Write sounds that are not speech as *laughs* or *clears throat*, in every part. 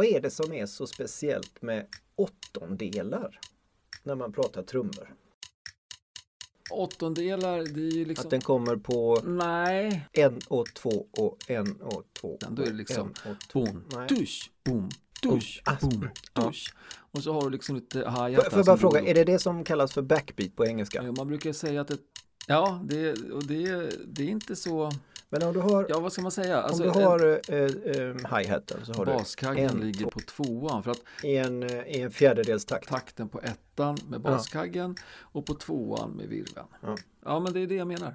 vad är det som är så speciellt med åttondelar när man pratar trummor? Åttondelar, det är ju liksom... Att den kommer på Nej. en och två och en och två. Då är det liksom och boom, dusch, boom, dusch, ah, boom, dusch. Och så har du liksom lite hi-hat. får jag bara som fråga, är det det som kallas för backbeat på engelska? Ja, Man brukar säga att det, ja, det, och det, det är inte så, Men om du har, ja vad ska man säga? Alltså, om du har eh, eh, hi-haten så har du baskaggen en, ligger på tvåan för att i en, eh, i en fjärdedels takt. takten på ettan med baskaggen och på tvåan med virveln. Ja. Ja, men det är det jag menar.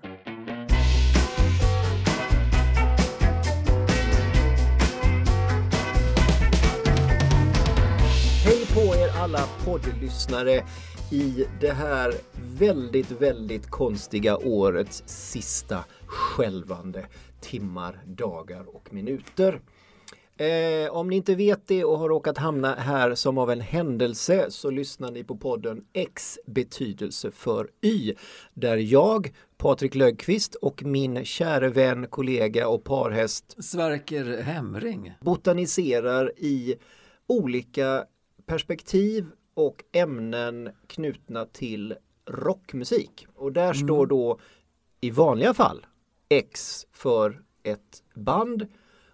Hej på er alla poddlyssnare i det här väldigt, väldigt konstiga årets sista skälvande timmar, dagar och minuter. Eh, om ni inte vet det och har råkat hamna här som av en händelse så lyssnar ni på podden X betydelse för Y där jag, Patrik Lögqvist och min käre vän, kollega och parhäst Sverker Hemring. botaniserar i olika perspektiv och ämnen knutna till rockmusik. Och där står då i vanliga fall X för ett band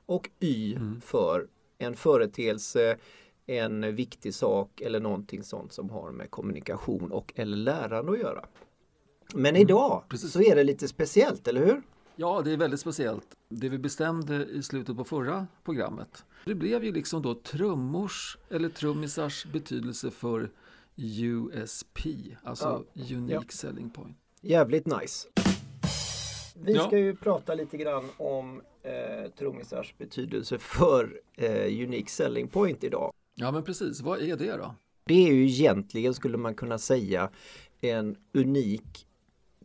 och Y för en företeelse, en viktig sak eller någonting sånt som har med kommunikation och eller lärande att göra. Men idag precis. så är det lite speciellt, eller hur? Ja, det är väldigt speciellt. Det vi bestämde i slutet på förra programmet. Det blev ju liksom då trummors eller trummisars betydelse för USP, alltså Unique Ja. Selling Point. Jävligt nice. Vi Ja. ska ju prata lite grann om eh, trummisars betydelse för eh, Unique Selling Point idag. Ja, men precis. Vad är det då? Det är ju egentligen, skulle man kunna säga, en unik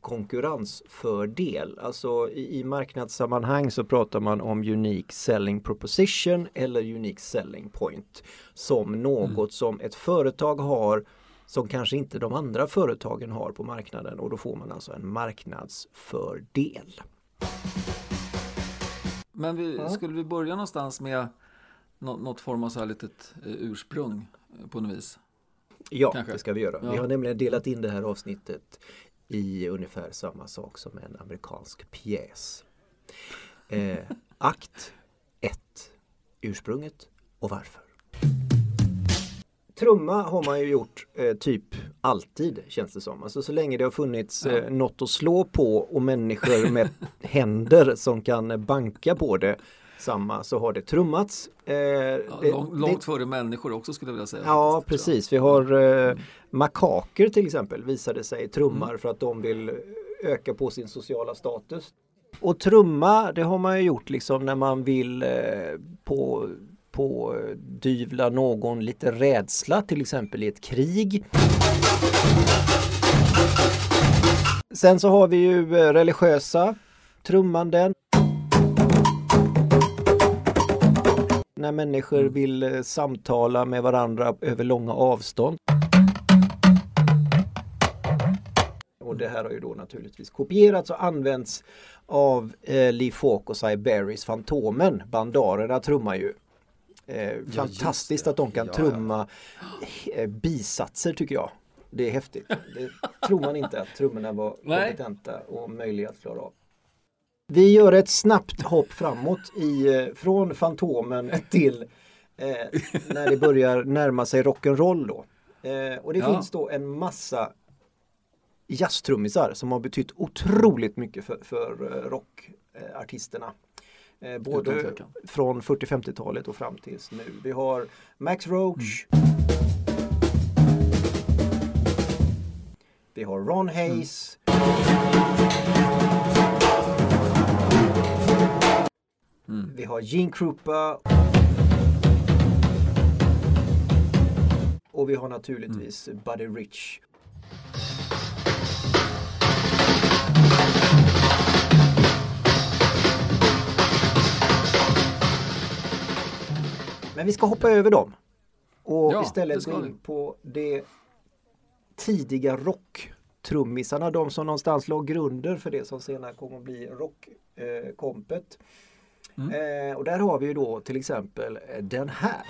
konkurrensfördel. Alltså i, i marknadssammanhang så pratar man om Unique Selling Proposition eller Unique Selling Point som något som ett företag har som kanske inte de andra företagen har på marknaden och då får man alltså en marknadsfördel. Men vi, Ja. skulle vi börja någonstans med nå- något form av så här litet eh, ursprung eh, på något vis? Ja, Kanske. det ska vi göra. Vi Ja. har nämligen delat in det här avsnittet i ungefär samma sak som en amerikansk pjäs. Eh, akt 1. Ursprunget och varför. Trumma har man ju gjort eh, typ alltid känns det som. Alltså så länge det har funnits eh, något att slå på och människor med *laughs* händer som kan banka på det samma så har det trummats. Eh, Ja, det- lång, det- långt före människor också skulle jag vilja säga. Ja, precis. Vi har eh, makaker till exempel visade sig trummar för att de vill öka på sin sociala status. Och trumma, det har man ju gjort liksom när man vill eh, på på dyvla någon lite rädsla till exempel i ett krig. Sen så har vi ju eh, religiösa trummanden. När människor vill eh, samtala med varandra över långa avstånd. Och det här har ju då naturligtvis kopierats och använts av eh, Lee Falk och Cy Berrys Fantomen. Bandarerna trummar ju. Eh, fantastiskt att de kan Ja, ja. trumma eh, bisatser tycker jag. Det är häftigt. Det tror man inte att trummorna var *laughs* Nej. kompetenta och möjliga att klara av. Vi gör ett snabbt hopp framåt i, eh, från Fantomen till eh, när det börjar närma sig rock'n'roll då. Eh, och det Ja. finns då en massa jazztrummisar som har betytt otroligt mycket för, för eh, rockartisterna. Eh, både Utan tvekan. från 40-50-talet och fram tills nu. Vi har Max Roach. Vi har Ron Hayes. Mm. Vi har Gene Krupa. Och vi har naturligtvis Buddy Rich. Men vi ska hoppa över dem. Och Ja, istället gå in på det tidiga rocktrummisarna. De som någonstans låg grunder för det som senare kommer att bli rockkompet. Mm. Eh, och där har vi ju då till exempel eh, den här.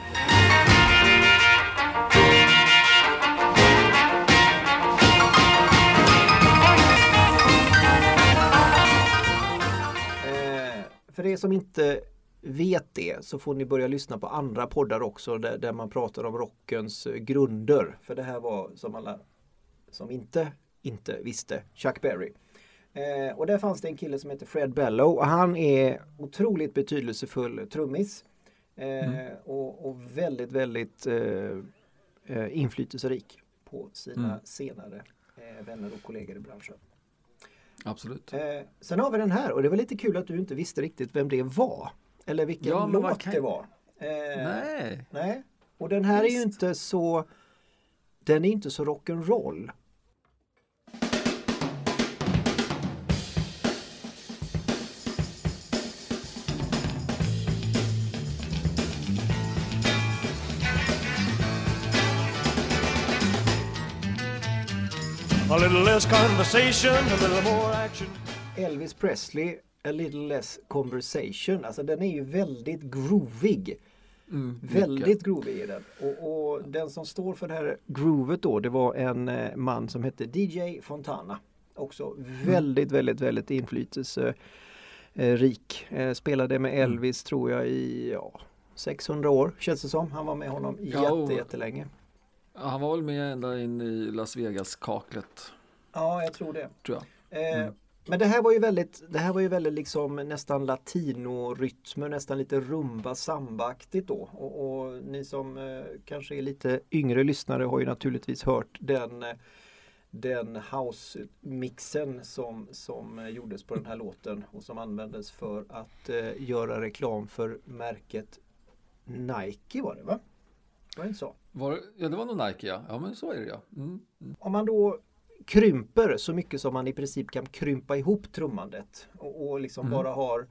Eh, för er som inte vet det så får ni börja lyssna på andra poddar också där, där man pratar om rockens grunder. För det här var som alla som inte, inte visste Chuck Berry. Eh, och där fanns det en kille som heter Fred Bellow och han är otroligt betydelsefull trummis. Eh, mm. och, och, väldigt, väldigt eh, eh inflytelserik på sina mm. senare eh, vänner och kollegor i branschen. Absolut. Eh, sen har vi den här och det var lite kul att du inte visste riktigt vem det var. Eller vilken ja, låt kan... det var. nej. nej. Och den här Just. är ju inte så Den är inte så rock'n'roll. A little less conversation, a little more action. Elvis Presley, A little less conversation. Alltså den är ju väldigt groovig. Mm, väldigt groovig är den. Och, och, den som står för det här groovet då det var en eh, man som hette DJ Fontana. Också väldigt, mm. väldigt, väldigt inflytelserik. Eh, spelade med mm. Elvis mm. tror jag i ja, 600 år känns det som. Han var med honom ja, jätte, jättelänge. Han var väl med ända in i Las Vegas-kaklet. Ja, jag tror det. Tror jag. Eh, mm. Men det här var ju väldigt, det här var ju väldigt liksom nästan latinorytmer, nästan lite rumba sambaaktigt då. Och, och, ni som eh, kanske är lite yngre lyssnare har ju naturligtvis hört den eh, den house-mixen som, som gjordes på den här låten och som användes för att eh, göra reklam för märket Nike var det va? Var det inte så? Var, ja, det var nog Nike ja. Ja, men så är det ja. Mm. Mm. Om man då krymper så mycket som man i princip kan krympa ihop trummandet och, och liksom mm. bara har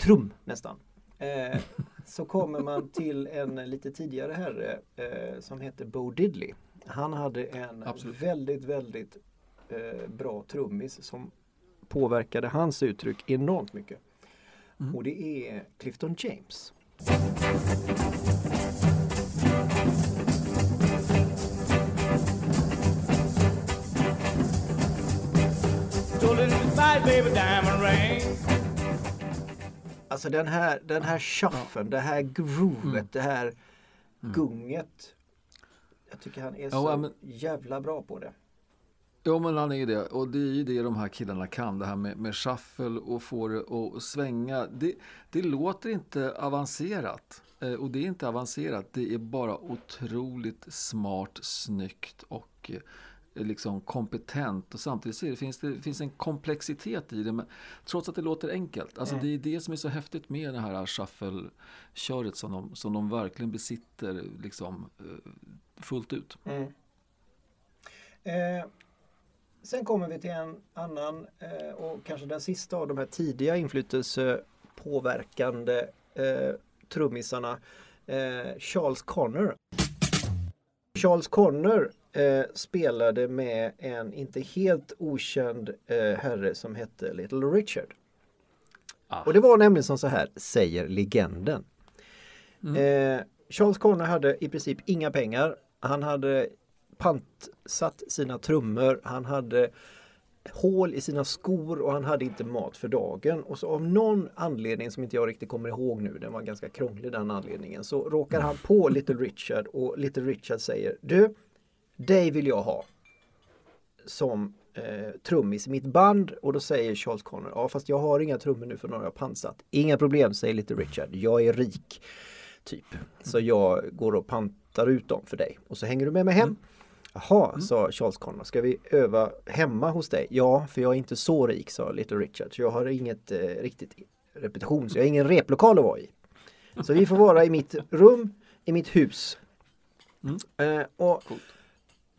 trum nästan. Eh, så kommer man till en lite tidigare herre eh, som heter Bo Diddley. Han hade en Absolut. väldigt, väldigt eh, bra trummis som påverkade hans uttryck enormt mycket. Mm. Och det är Clifton James. Alltså den här, den här shuffen, det här groovet, mm. det här mm. gunget. Jag tycker han är så ja, men, jävla bra på det. Ja men han är det och det är ju det de här killarna kan. Det här med, med shuffle och få det att svänga. Det, det låter inte avancerat. Eh, och det är inte avancerat. Det är bara otroligt smart, snyggt och eh, liksom kompetent och samtidigt så det, finns det finns en komplexitet i det. Men trots att det låter enkelt. Alltså mm. Det är det som är så häftigt med det här shuffle-köret som de, som de verkligen besitter liksom, eh, fullt ut. Mm. Eh, sen kommer vi till en annan eh, och kanske den sista av de här tidiga inflytelsepåverkande eh, trummisarna. Eh, Charles Connor. Charles Connor eh, spelade med en inte helt okänd eh, herre som hette Little Richard. Ah. Och det var nämligen som så här, säger legenden. Mm. Eh, Charles Connor hade i princip inga pengar. Han hade pantsatt sina trummor. Han hade hål i sina skor och han hade inte mat för dagen. Och så av någon anledning som inte jag riktigt kommer ihåg nu, den var ganska krånglig den anledningen, så råkar han på Little Richard och Little Richard säger Du, dig vill jag ha som eh, trummis i mitt band och då säger Charles Connor, ja fast jag har inga trummor nu för några har pansat. Inga problem säger Little Richard, jag är rik. Typ. Så jag går och pantar ut dem för dig och så hänger du med mig hem. Mm. Jaha, mm. sa Charles Connor, ska vi öva hemma hos dig? Ja, för jag är inte så rik, sa Little Richard. Så jag har inget eh, riktigt repetition, så jag har ingen replokal att vara i. Så vi får vara i mitt rum, i mitt hus. Mm. Eh, och Coolt.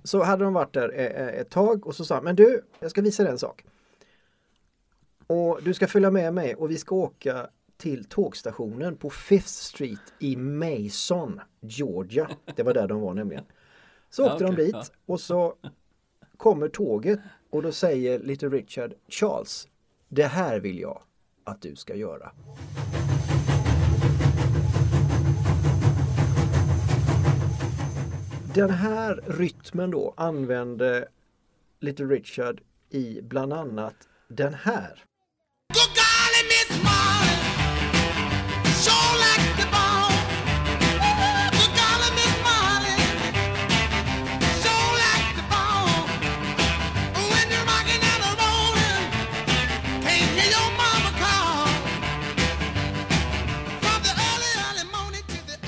Så hade de varit där eh, eh, ett tag och så sa han, men du, jag ska visa dig en sak. Och du ska följa med mig och vi ska åka till tågstationen på Fifth Street i Mason, Georgia. Det var där de var nämligen. Så åkte okay, de dit ja. och så kommer tåget och då säger Little Richard Charles, det här vill jag att du ska göra. Den här rytmen då använde Little Richard i bland annat den här.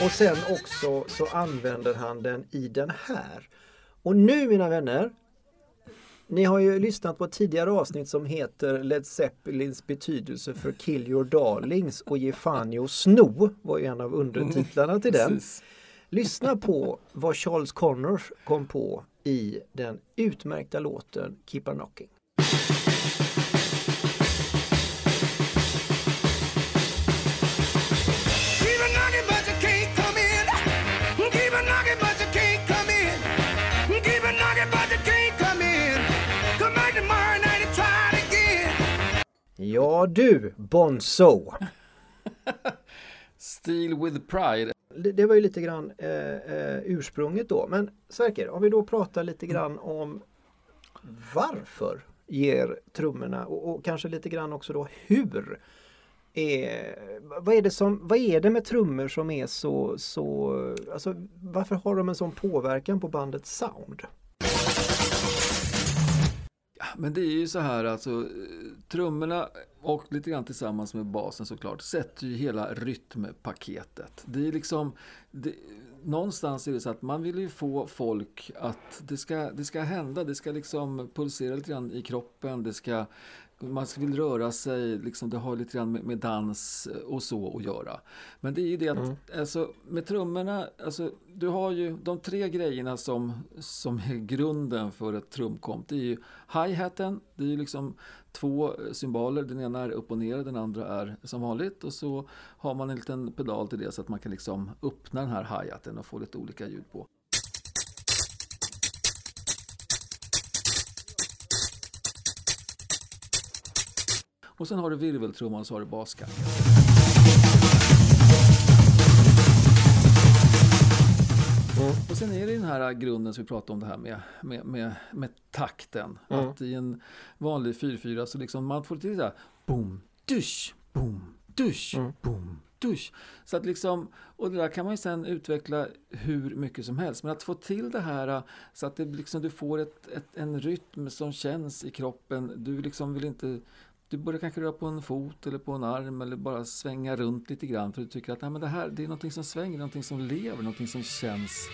Och sen också så använder han den i den här. Och nu mina vänner, ni har ju lyssnat på ett tidigare avsnitt som heter Led Zeppelins betydelse för Kill Your Darlings och Ge fan i och sno var ju en av undertitlarna till den. Lyssna på vad Charles Connors kom på i den utmärkta låten Keep on Knocking. Ja du, Bonzo! *laughs* Steel with pride. Det, det var ju lite grann eh, eh, ursprunget då. Men Sverker, om vi då pratar lite grann om varför ger trummorna och, och kanske lite grann också då hur är, vad, är det som, vad är det med trummor som är så, så alltså, varför har de en sån påverkan på bandets sound? Men det är ju så här alltså, trummorna och lite grann tillsammans med basen såklart sätter ju hela rytmpaketet. Det är liksom, det, någonstans är det så att man vill ju få folk att det ska, det ska hända, det ska liksom pulsera lite grann i kroppen, det ska man vill röra sig, liksom, det har lite grann med, med, dans och så att göra. Men det är ju det att mm. alltså, med trummorna, alltså, du har ju de tre grejerna som, som är grunden för ett trumkomp. Det är ju hi-haten, det är ju liksom två symboler, den ena är upp och ner, den andra är som vanligt och så har man en liten pedal till det så att man kan liksom öppna den här hi-haten och få lite olika ljud på. Och sen har du virveltrumman och så har du baskanten. Mm. Och sen är det den här grunden som vi pratade om det här med, med, med, med takten. Mm. Att i en vanlig 4-4 så liksom man får till det här boom, dusch, boom, dusch, mm. boom, dusch. Så att liksom, och det där kan man ju sen utveckla hur mycket som helst. Men att få till det här så att det liksom, du får ett, ett, en rytm som känns i kroppen. Du liksom vill inte du börjar kanske röra på en fot eller på en arm eller bara svänga runt lite grann för du tycker att Nej, men det här det är någonting som svänger, någonting som lever, någonting som känns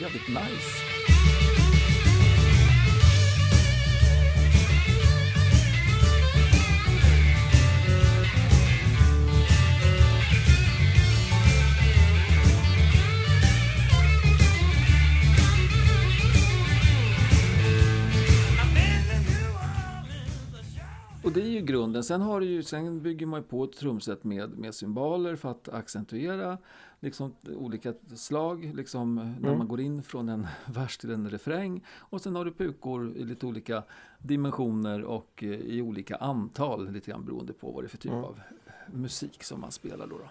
jävligt nice. Grunden. Sen, har ju, sen bygger man på ett trumset med, med symboler för att accentuera liksom, olika slag. Liksom, mm. När man går in från en *laughs* vers till en refräng. Och sen har du pukor i lite olika dimensioner och eh, i olika antal. Lite grann beroende på vad det är för typ mm. av musik som man spelar. Då, då.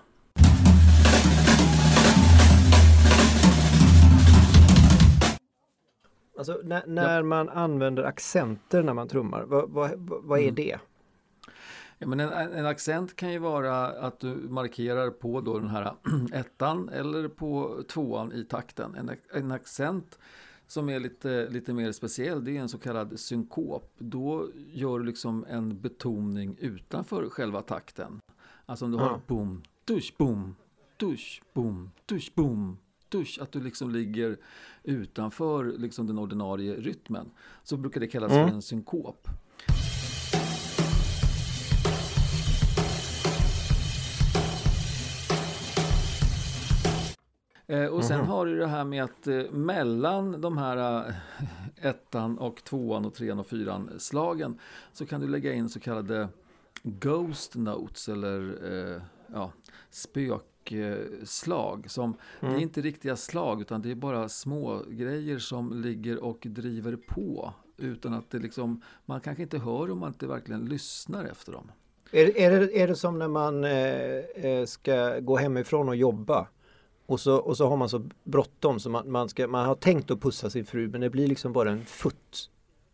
Alltså när, när ja. man använder accenter när man trummar, vad, vad, vad är mm. det? Ja, men en, en, accent kan ju vara att du markerar på då den här *clears throat* ettan eller på tvåan i takten. En, en accent som är lite, lite mer speciell, det är en så kallad synkop. Då gör du liksom en betoning utanför själva takten. Alltså om du har boom, dusch, boom, dusch, boom, dusch, boom, dusch. Att du liksom ligger utanför liksom den ordinarie rytmen. Så brukar det kallas mm. för en synkop. Eh, och sen mm. har du det här med att eh, mellan de här eh, ettan och tvåan och trean och fyran slagen så kan du lägga in så kallade Ghost Notes eller ja, spökslag. Som, mm. Det är mm. inte riktiga slag utan det är bara små grejer som ligger och driver på. Utan att det liksom, man kanske inte hör om man inte verkligen lyssnar efter dem. Är, är, det, är det som när man eh, ska gå hemifrån och jobba? Och så, och så har man så bråttom så man, man, ska, man har tänkt att pussa sin fru men det blir liksom bara en futt.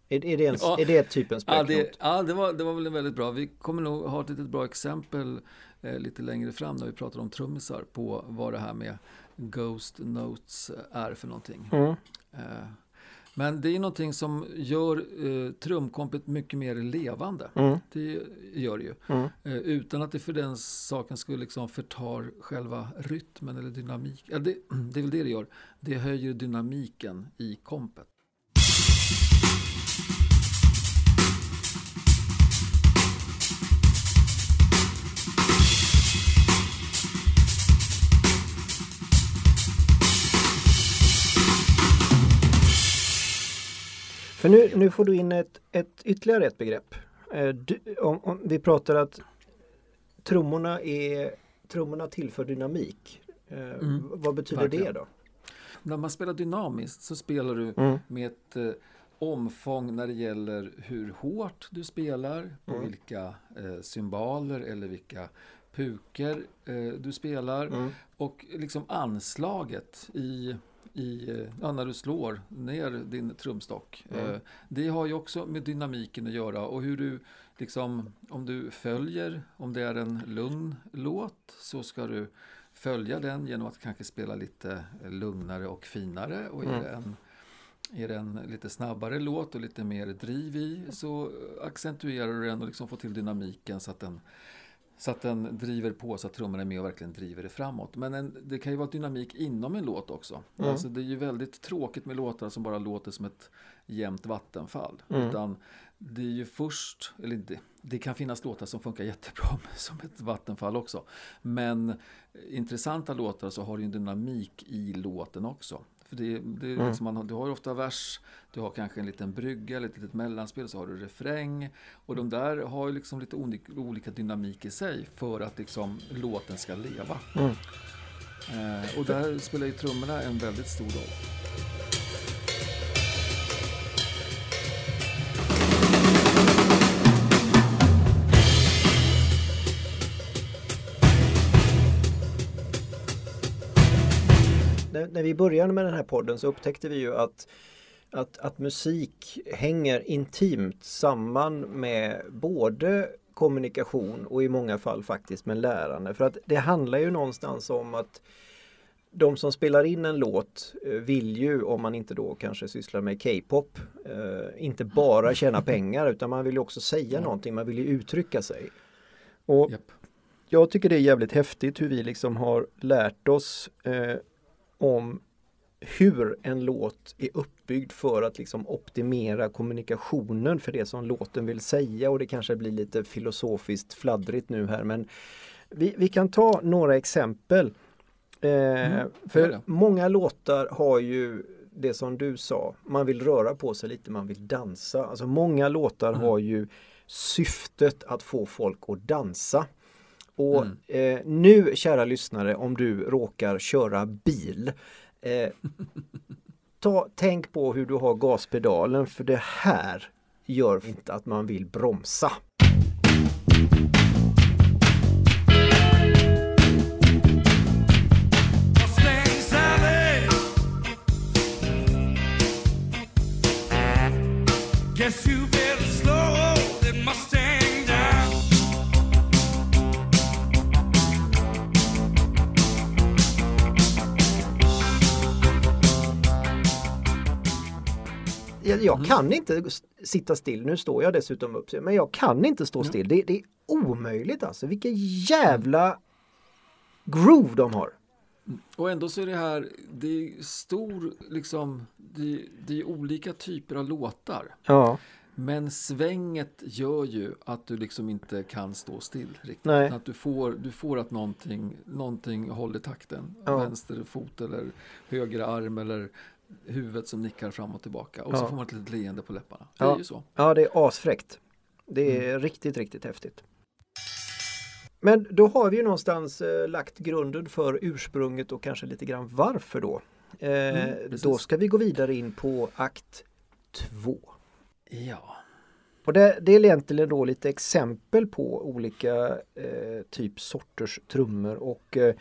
Är, är, det, en, ja, är det typ en ja, det, ja, det var, det var väl väldigt bra. Vi kommer nog ha ett litet bra exempel eh, lite längre fram när vi pratar om trummisar på vad det här med Ghost Notes är för någonting. Mm. Eh, men det är någonting som gör eh, trumkompet mycket mer levande. Mm. Det gör det ju. Mm. Eh, utan att det för den saken skulle liksom förtar själva rytmen eller dynamik. Ja, det, *clears throat* det är väl det det gör. Det höjer dynamiken i kompet. För nu, nu får du in ett, ett ytterligare ett begrepp. Eh, du, om, om, vi pratar att trummorna, är, trummorna tillför dynamik. Eh, mm. Vad betyder Verkligen. det då? När man spelar dynamiskt så spelar du mm. med ett eh, omfång när det gäller hur hårt du spelar, på mm. vilka eh, symboler eller vilka puker eh, du spelar mm. och liksom anslaget i i, eh, ja, när du slår ner din trumstock. Mm. Det har ju också med dynamiken att göra och hur du liksom, om du följer, om det är en lugn låt så ska du följa den genom att kanske spela lite lugnare och finare och är mm. det en är det en lite snabbare låt och lite mer driv i så accentuerar du den och liksom får till dynamiken så att den så att den driver på så att trummorna är med och verkligen driver det framåt. Men en, det kan ju vara dynamik inom en låt också. Mm. Alltså det är ju väldigt tråkigt med låtar som bara låter som ett jämnt vattenfall. Mm. Utan det är ju först, eller det, det kan finnas låtar som funkar jättebra *laughs* som ett vattenfall också. Men intressanta låtar så har du en dynamik i låten också. För det, det mm. liksom man, du har ofta vers, du har kanske en liten brygga ett litet mellanspel, så har du refräng. Och de där har ju liksom lite olika, olika dynamik i sig för att liksom låten ska leva. Mm. Eh, och där spelar ju trummorna en väldigt stor roll. När, vi började med den här podden så upptäckte vi ju att att, att musik hänger intimt samman med både kommunikation och i många fall faktiskt med lärande. För att det handlar ju någonstans om att de som spelar in en låt eh, vill ju, om man inte då kanske sysslar med K-pop, eh, inte bara tjäna pengar utan man vill ju också säga mm. någonting, man vill ju uttrycka sig. Och yep. Jag tycker det är jävligt häftigt hur vi liksom har lärt oss eh, om hur en låt är uppbyggd för att liksom optimera kommunikationen för det som låten vill säga och det kanske blir lite filosofiskt fladdrigt nu här men vi, vi kan ta några exempel. Eh, mm, för många låtar har ju det som du sa, man vill röra på sig lite, man vill dansa. Alltså många låtar mm. har ju syftet att få folk att dansa. Och mm. eh, nu kära lyssnare om du råkar köra bil eh, *laughs* ta, Tänk på hur du har gaspedalen för det här gör inte att man vill bromsa. Jag, jag mm. kan inte sitta still. Nu står jag dessutom upp. Men jag kan inte stå still. Det, det är omöjligt alltså. Vilken jävla groove de har. Och ändå så är det här, det är stor, liksom, det, det är olika typer av låtar. Ja. Men svänget gör ju att du liksom inte kan stå still riktigt. Nej. Att du får, du får att någonting, någonting håller takten. Ja. Vänster fot eller höger arm eller huvudet som nickar fram och tillbaka och ja. så får man ett litet leende på läpparna. Det ja. är ju så. Ja, det är asfräckt. Det är mm. riktigt, riktigt häftigt. Men då har vi ju någonstans eh, lagt grunden för ursprunget och kanske lite grann varför då. Eh, mm, då ska vi gå vidare in på akt 2. Ja. Och det, det är egentligen då lite exempel på olika eh, typ sorters trummor och eh,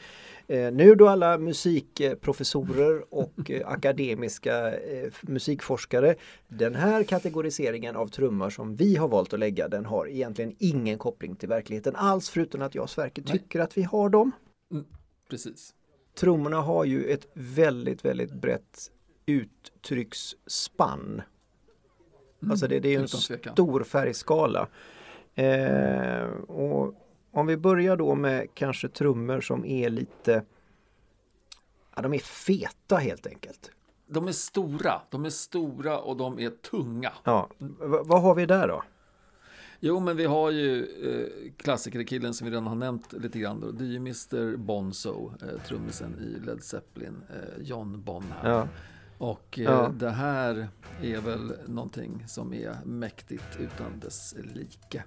eh nu då alla musikprofessorer och eh, akademiska eh, musikforskare den här kategoriseringen av trummor som vi har valt att lägga den har egentligen ingen koppling till verkligheten alls förutom att jag och Sverker tycker att vi har dem. Mm, precis. Trummorna har ju ett väldigt, väldigt brett uttrycksspann. Mm, alltså det, det, är en stor färgskala. Eh, och om vi börjar då med kanske trummor som är lite ja, de är feta helt enkelt. De är stora, de är stora och de är tunga. Ja, v vad har vi där då? Jo, men vi har ju eh, klassikerkillen som vi redan har nämnt lite grann. Då. Det är ju Mr Bonzo, eh, trummisen i Led Zeppelin, eh, John Bonham. Ja. Och eh, ja. det här är väl någonting som är mäktigt utan dess like.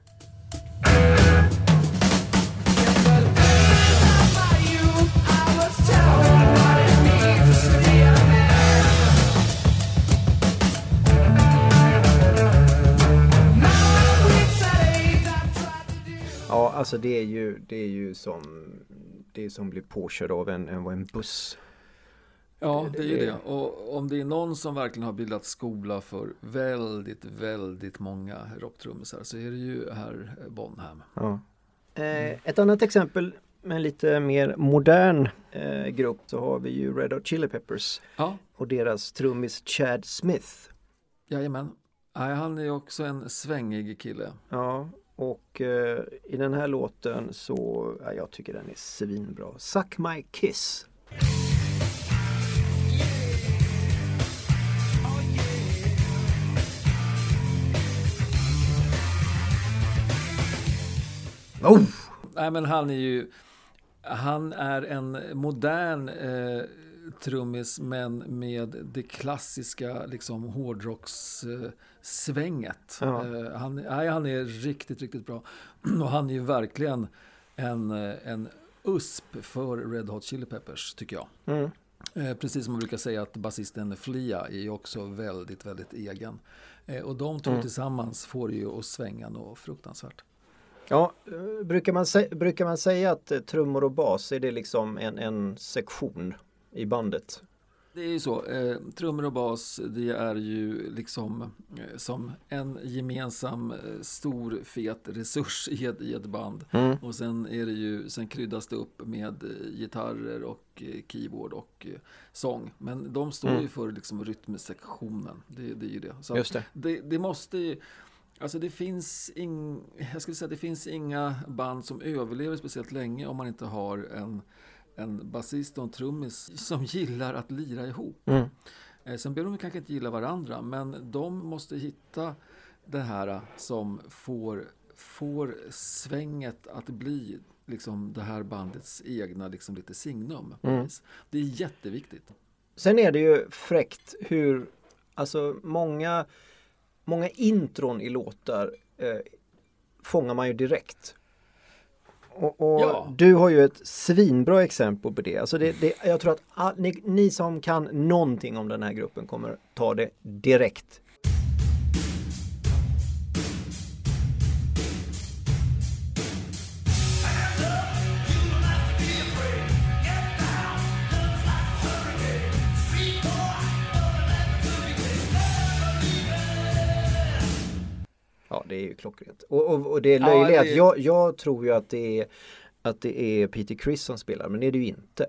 Ja, alltså det är ju, det är ju som det är som blir påkörd av en, en, en buss. Ja, det är ju det. Och om det är någon som verkligen har bildat skola för väldigt, väldigt många rocktrummisar så är det ju herr Bonham. Ja. Eh, ett annat exempel med en lite mer modern eh, grupp så har vi ju Red Hot Chili Peppers ja. och deras trummis Chad Smith. Jajamän. Nej, han är också en svängig kille. Ja, och eh, i den här låten så, ja, jag tycker den är svinbra. Suck My Kiss. Oh! Nej men han är ju Han är en modern eh, trummis men med det klassiska liksom hårdrockssvänget. Ja. Eh, han, nej, han är riktigt, riktigt bra. *clears throat* Och han är ju verkligen en, en USP för Red Hot Chili Peppers tycker jag. Mm. Eh, precis som man brukar säga att basisten Flia är ju också väldigt, väldigt egen. Eh, och de två mm. tillsammans får det ju att svänga något fruktansvärt. Ja, eh, brukar man, brukar man säga att eh, trummor och bas är det liksom en, en sektion i bandet? Det är ju så. Eh, trummor och bas, det är ju liksom eh, som en gemensam eh, stor fet resurs i ett, i ett band. Mm. Och sen är det ju, sen kryddas det upp med eh, gitarrer och keyboard och sång. Men de står mm. ju för liksom rytmsektionen. Det, det är ju det. Så Just det. det. Det måste ju Alltså det finns, ing, jag skulle säga, det finns inga band som överlever speciellt länge om man inte har en, en basist och en trummis som gillar att lira ihop. Mm. Eh, sen behöver de kanske inte gilla varandra, men de måste hitta det här som får, får svänget att bli liksom det här bandets egna liksom lite signum. Mm. Det är jätteviktigt. Sen är det ju fräckt hur, alltså många många intron i låtar eh, fångar man ju direkt. Och, och ja. Du har ju ett svinbra exempel på det. Alltså det, det jag tror att all, ni, ni, som kan någonting om den här gruppen kommer ta det direkt. Det är ju klockrent. Och, och, och det är löjligt ja, det... jag, jag tror ju att det är att det är Peter Criss som spelar, men det är det ju inte.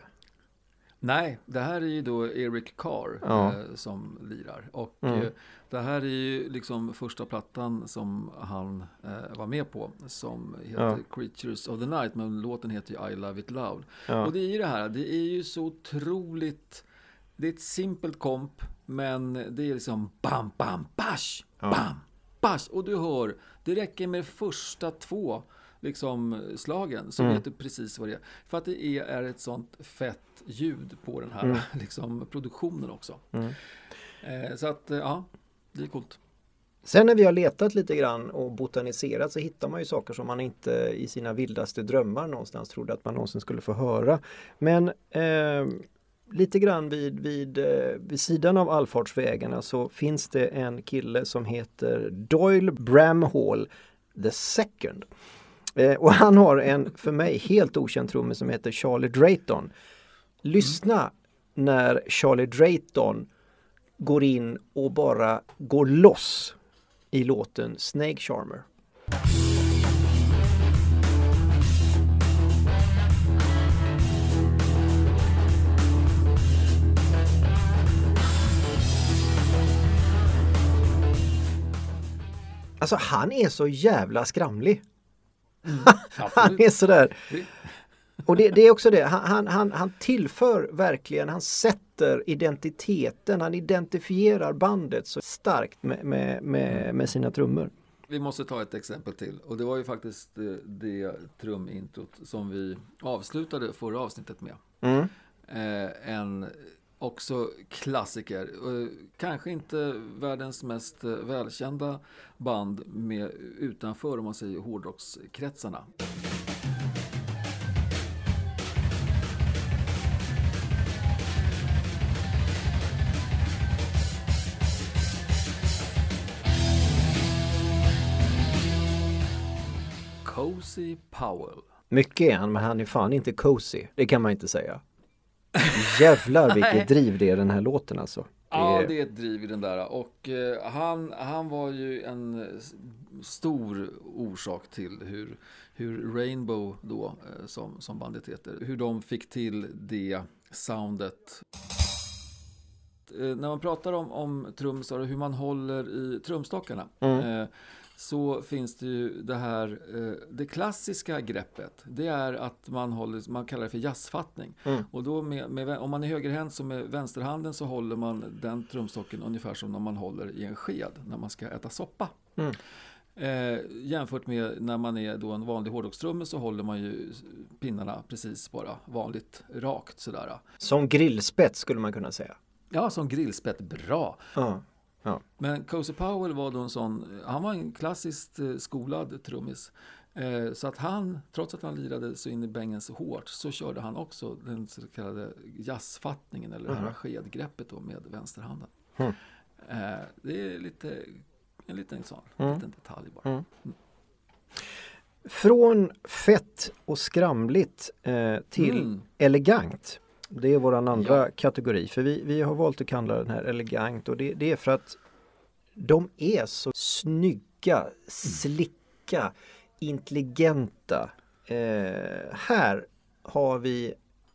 Nej, det här är ju då Eric Carr ja. eh, som lirar. Och mm. eh, det här är ju liksom första plattan som han eh, var med på som heter ja. Creatures of the Night, men låten heter ju I Love It Loud. Ja. Och det är ju det här, det är ju så otroligt, det är ett simpelt komp, men det är liksom bam, bam, bash, bam, bash! Och du hör, det räcker med första två liksom, slagen så mm. vet du precis vad det är. För att det är, är ett sånt fett ljud på den här mm. *laughs* liksom, produktionen också. Mm. Eh, så att, eh, ja, det är coolt. Sen när vi har letat lite grann och botaniserat så hittar man ju saker som man inte i sina vildaste drömmar någonstans trodde att man någonsin skulle få höra. Men eh, lite grann vid, vid, eh, vid sidan av allfartsvägarna så finns det en kille som heter Doyle Bramhall the second. Eh, och han har en för mig helt okänd trummis som heter Charlie Drayton. Lyssna när Charlie Drayton går in och bara går loss i låten Snake Charmer. Alltså han är så jävla skramlig. *laughs* han är sådär. Och det, det är också det, han, han, han tillför verkligen, han sätter identiteten, han identifierar bandet så starkt med, med, med, med sina trummor. Vi måste ta ett exempel till och det var ju faktiskt det, det trumintrot som vi avslutade förra avsnittet med. Mm. Eh, en också klassiker. Kanske inte världens mest eh, välkända band med, utanför om man säger hårdrockskretsarna. Cozy Powell. Mycket är han, men han är fan inte cozy. Det kan man inte säga. Jävlar vilket driv det är den här låten alltså. Det Ja, det är ett driv i den där. Och eh, han, han var ju en stor orsak till hur, hur Rainbow då, eh, som, som bandet heter, hur de fick till det soundet. Eh, när man pratar om, om trummisar och hur man håller i trumstockarna eh, så finns det ju det här, eh, det klassiska greppet, det är att man håller, man kallar det för jazzfattning. Och då med, med, om man är högerhänt så med vänsterhanden så håller man den trumstocken ungefär som när man håller i en sked när man ska äta soppa. Eh, jämfört med när man är då en vanlig hårdrockstrumme så håller man ju pinnarna precis bara vanligt rakt sådär. Som grillspett skulle man kunna säga. Ja, som grillspett, bra. Ja. Ja. Men Cozy Powell var då en sån, han var en klassiskt eh, skolad trummis. Eh, så att han, trots att han lirade så in i bängen så hårt, så körde han också den så kallade jazzfattningen eller det här skedgreppet då med vänsterhanden. Mm. Eh, det är lite, en liten sån, liten detalj bara. Från fett och skramligt eh, till Mm. elegant. Det är våran andra Ja. kategori. För vi, vi har valt att kalla den här elegant och det, det är för att de är så snygga, slicka, intelligenta. Eh, här har vi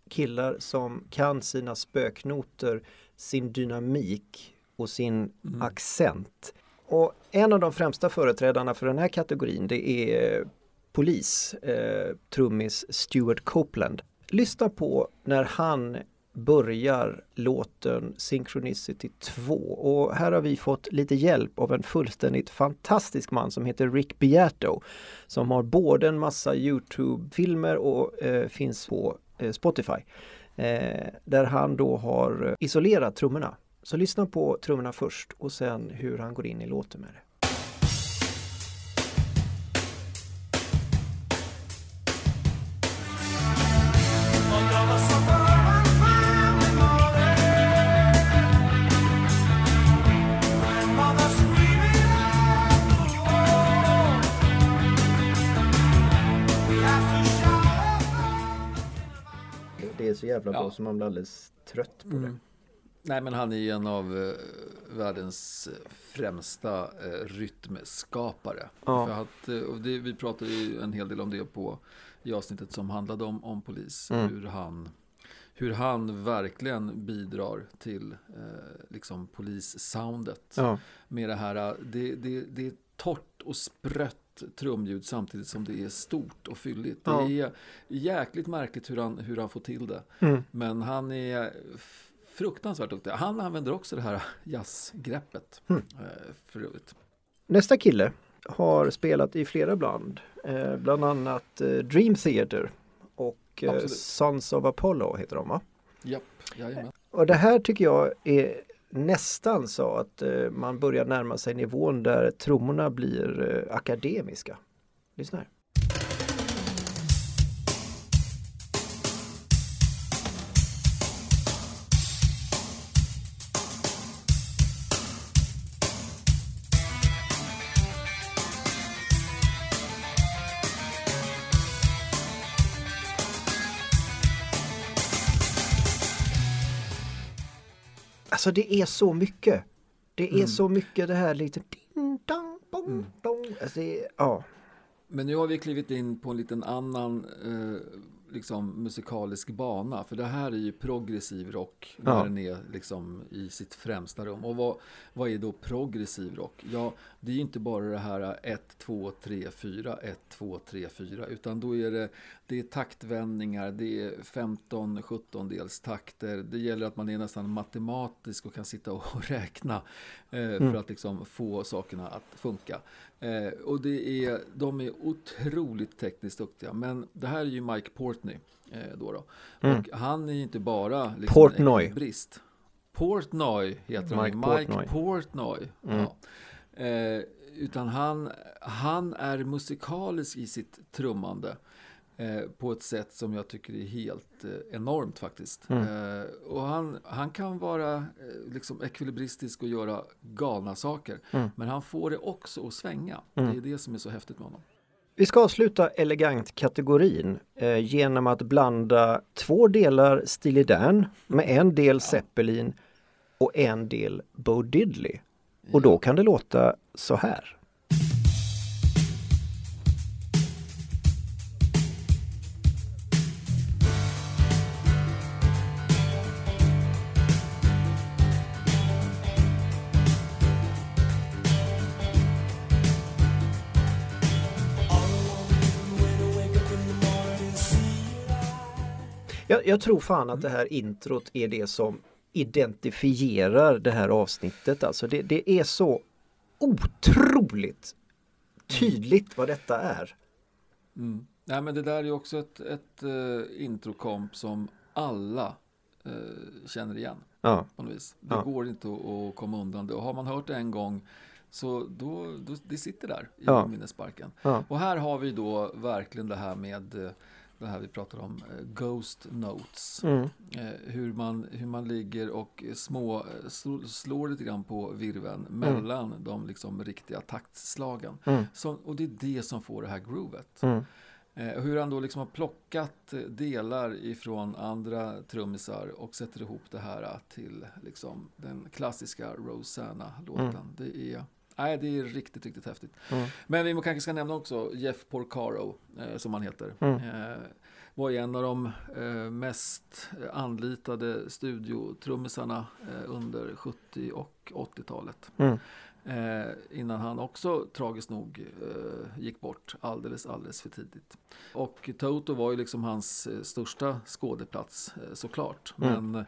killar som kan sina spöknoter, sin dynamik och sin accent. Och en av de främsta företrädarna för den här kategorin det är polis, eh, trummis Stuart Copeland. Lyssna på när han börjar låten Synchronicity 2 och här har vi fått lite hjälp av en fullständigt fantastisk man som heter Rick Beato som har både en massa Youtube-filmer och eh, finns på eh, Spotify eh, där han då har eh, isolerat trummorna. Så lyssna på trummorna först och sen hur han går in i låten med det. Så jävla bra Ja. så man blir alldeles trött på det. Nej, men han är ju en av eh, världens främsta eh, rytmskapare. Ja. För att, eh, och det, vi pratade ju en hel del om det på, i avsnittet som handlade om, om polis. Mm. Hur, han, hur han verkligen bidrar till eh, liksom polissoundet. Ja. Med det här, eh, det, det, det är torrt och sprött trumljud samtidigt som det är stort och fylligt. Ja. Det är jäkligt märkligt hur han, hur han får till det. Mm. Men han är fruktansvärt duktig. Han använder också det här *laughs* jazzgreppet. Mm. eh, För övrigt. Nästa kille har spelat i flera band, eh, bland annat eh, Dream Theater och Absolut. Sons of Apollo heter de va? Japp, jajamän. Och det här tycker jag är nästan sa att eh, man börjar närma sig nivån där trummorna blir eh, akademiska. Lyssna här. Alltså det är så mycket. Det är mm. så mycket det här lite ding, dong, bong, mm. dong. Alltså det, ja. Men nu har vi klivit in på en liten annan eh, liksom, musikalisk bana. För det här är ju progressiv rock när ja. den är liksom, i sitt främsta rum. Och vad, vad är då progressiv rock? Ja, det är ju inte bara det här 1, 2, 3, 4, 1, 2, 3, 4. Utan då är det, det är taktvändningar, det är 15, 17 dels takter. Det gäller att man är nästan matematisk och kan sitta och *laughs* räkna eh, mm. för att liksom få sakerna att funka. Eh, och det är, de är otroligt tekniskt duktiga. Men det här är ju Mike Portney. Eh, då då. Mm. Och han är ju inte bara liksom Portnoy. brist. Portnoy heter han. Mike, Mike Portnoy. Portnoy. Mm. Ja. Eh, utan han, han är musikalisk i sitt trummande. Eh, på ett sätt som jag tycker är helt eh, enormt faktiskt. Mm. Och han, han kan vara liksom ekvilibristisk och göra galna saker. Mm. Men han får det också att svänga. Mm. Det är det som är så häftigt med honom. Vi ska avsluta elegant-kategorin eh, genom att blanda två delar Steely Dan med en del Zeppelin och en del Bo Diddley. Och då kan det låta så här. Jag, jag, tror fan att det här introt är det som identifierar det här avsnittet. Alltså det, det är så otroligt tydligt vad detta är. Mm. Nej, men det där är också ett, ett uh, introkomp som alla uh, känner igen. Ja. På något vis. Det ja. går inte att, att, komma undan det. Och har man hört det en gång så då, då det sitter där i ja. minnesparken. Ja. Och här har vi då verkligen det här med uh, det här vi pratar om, eh, Ghost Notes. Mm. Eh, hur, man, hur man ligger och små, eh, slår lite grann på virven mm. mellan de liksom riktiga taktslagen. Mm. Så, och det är det som får det här groovet. Mm. hur han då liksom har plockat delar ifrån andra trummisar och sätter ihop det här till liksom den klassiska Rosanna-låten. Mm. Det är Nej, det är riktigt, riktigt häftigt. Mm. Men vi kanske ska nämna också Jeff Porcaro, eh, som han heter. Mm. Eh, var en av de eh, mest anlitade studiotrummisarna eh, under 70 och 80-talet. Mm. Eh, innan han också tragiskt nog eh, gick bort alldeles, alldeles för tidigt. Och Toto var ju liksom hans största skådeplats såklart. Mm. Men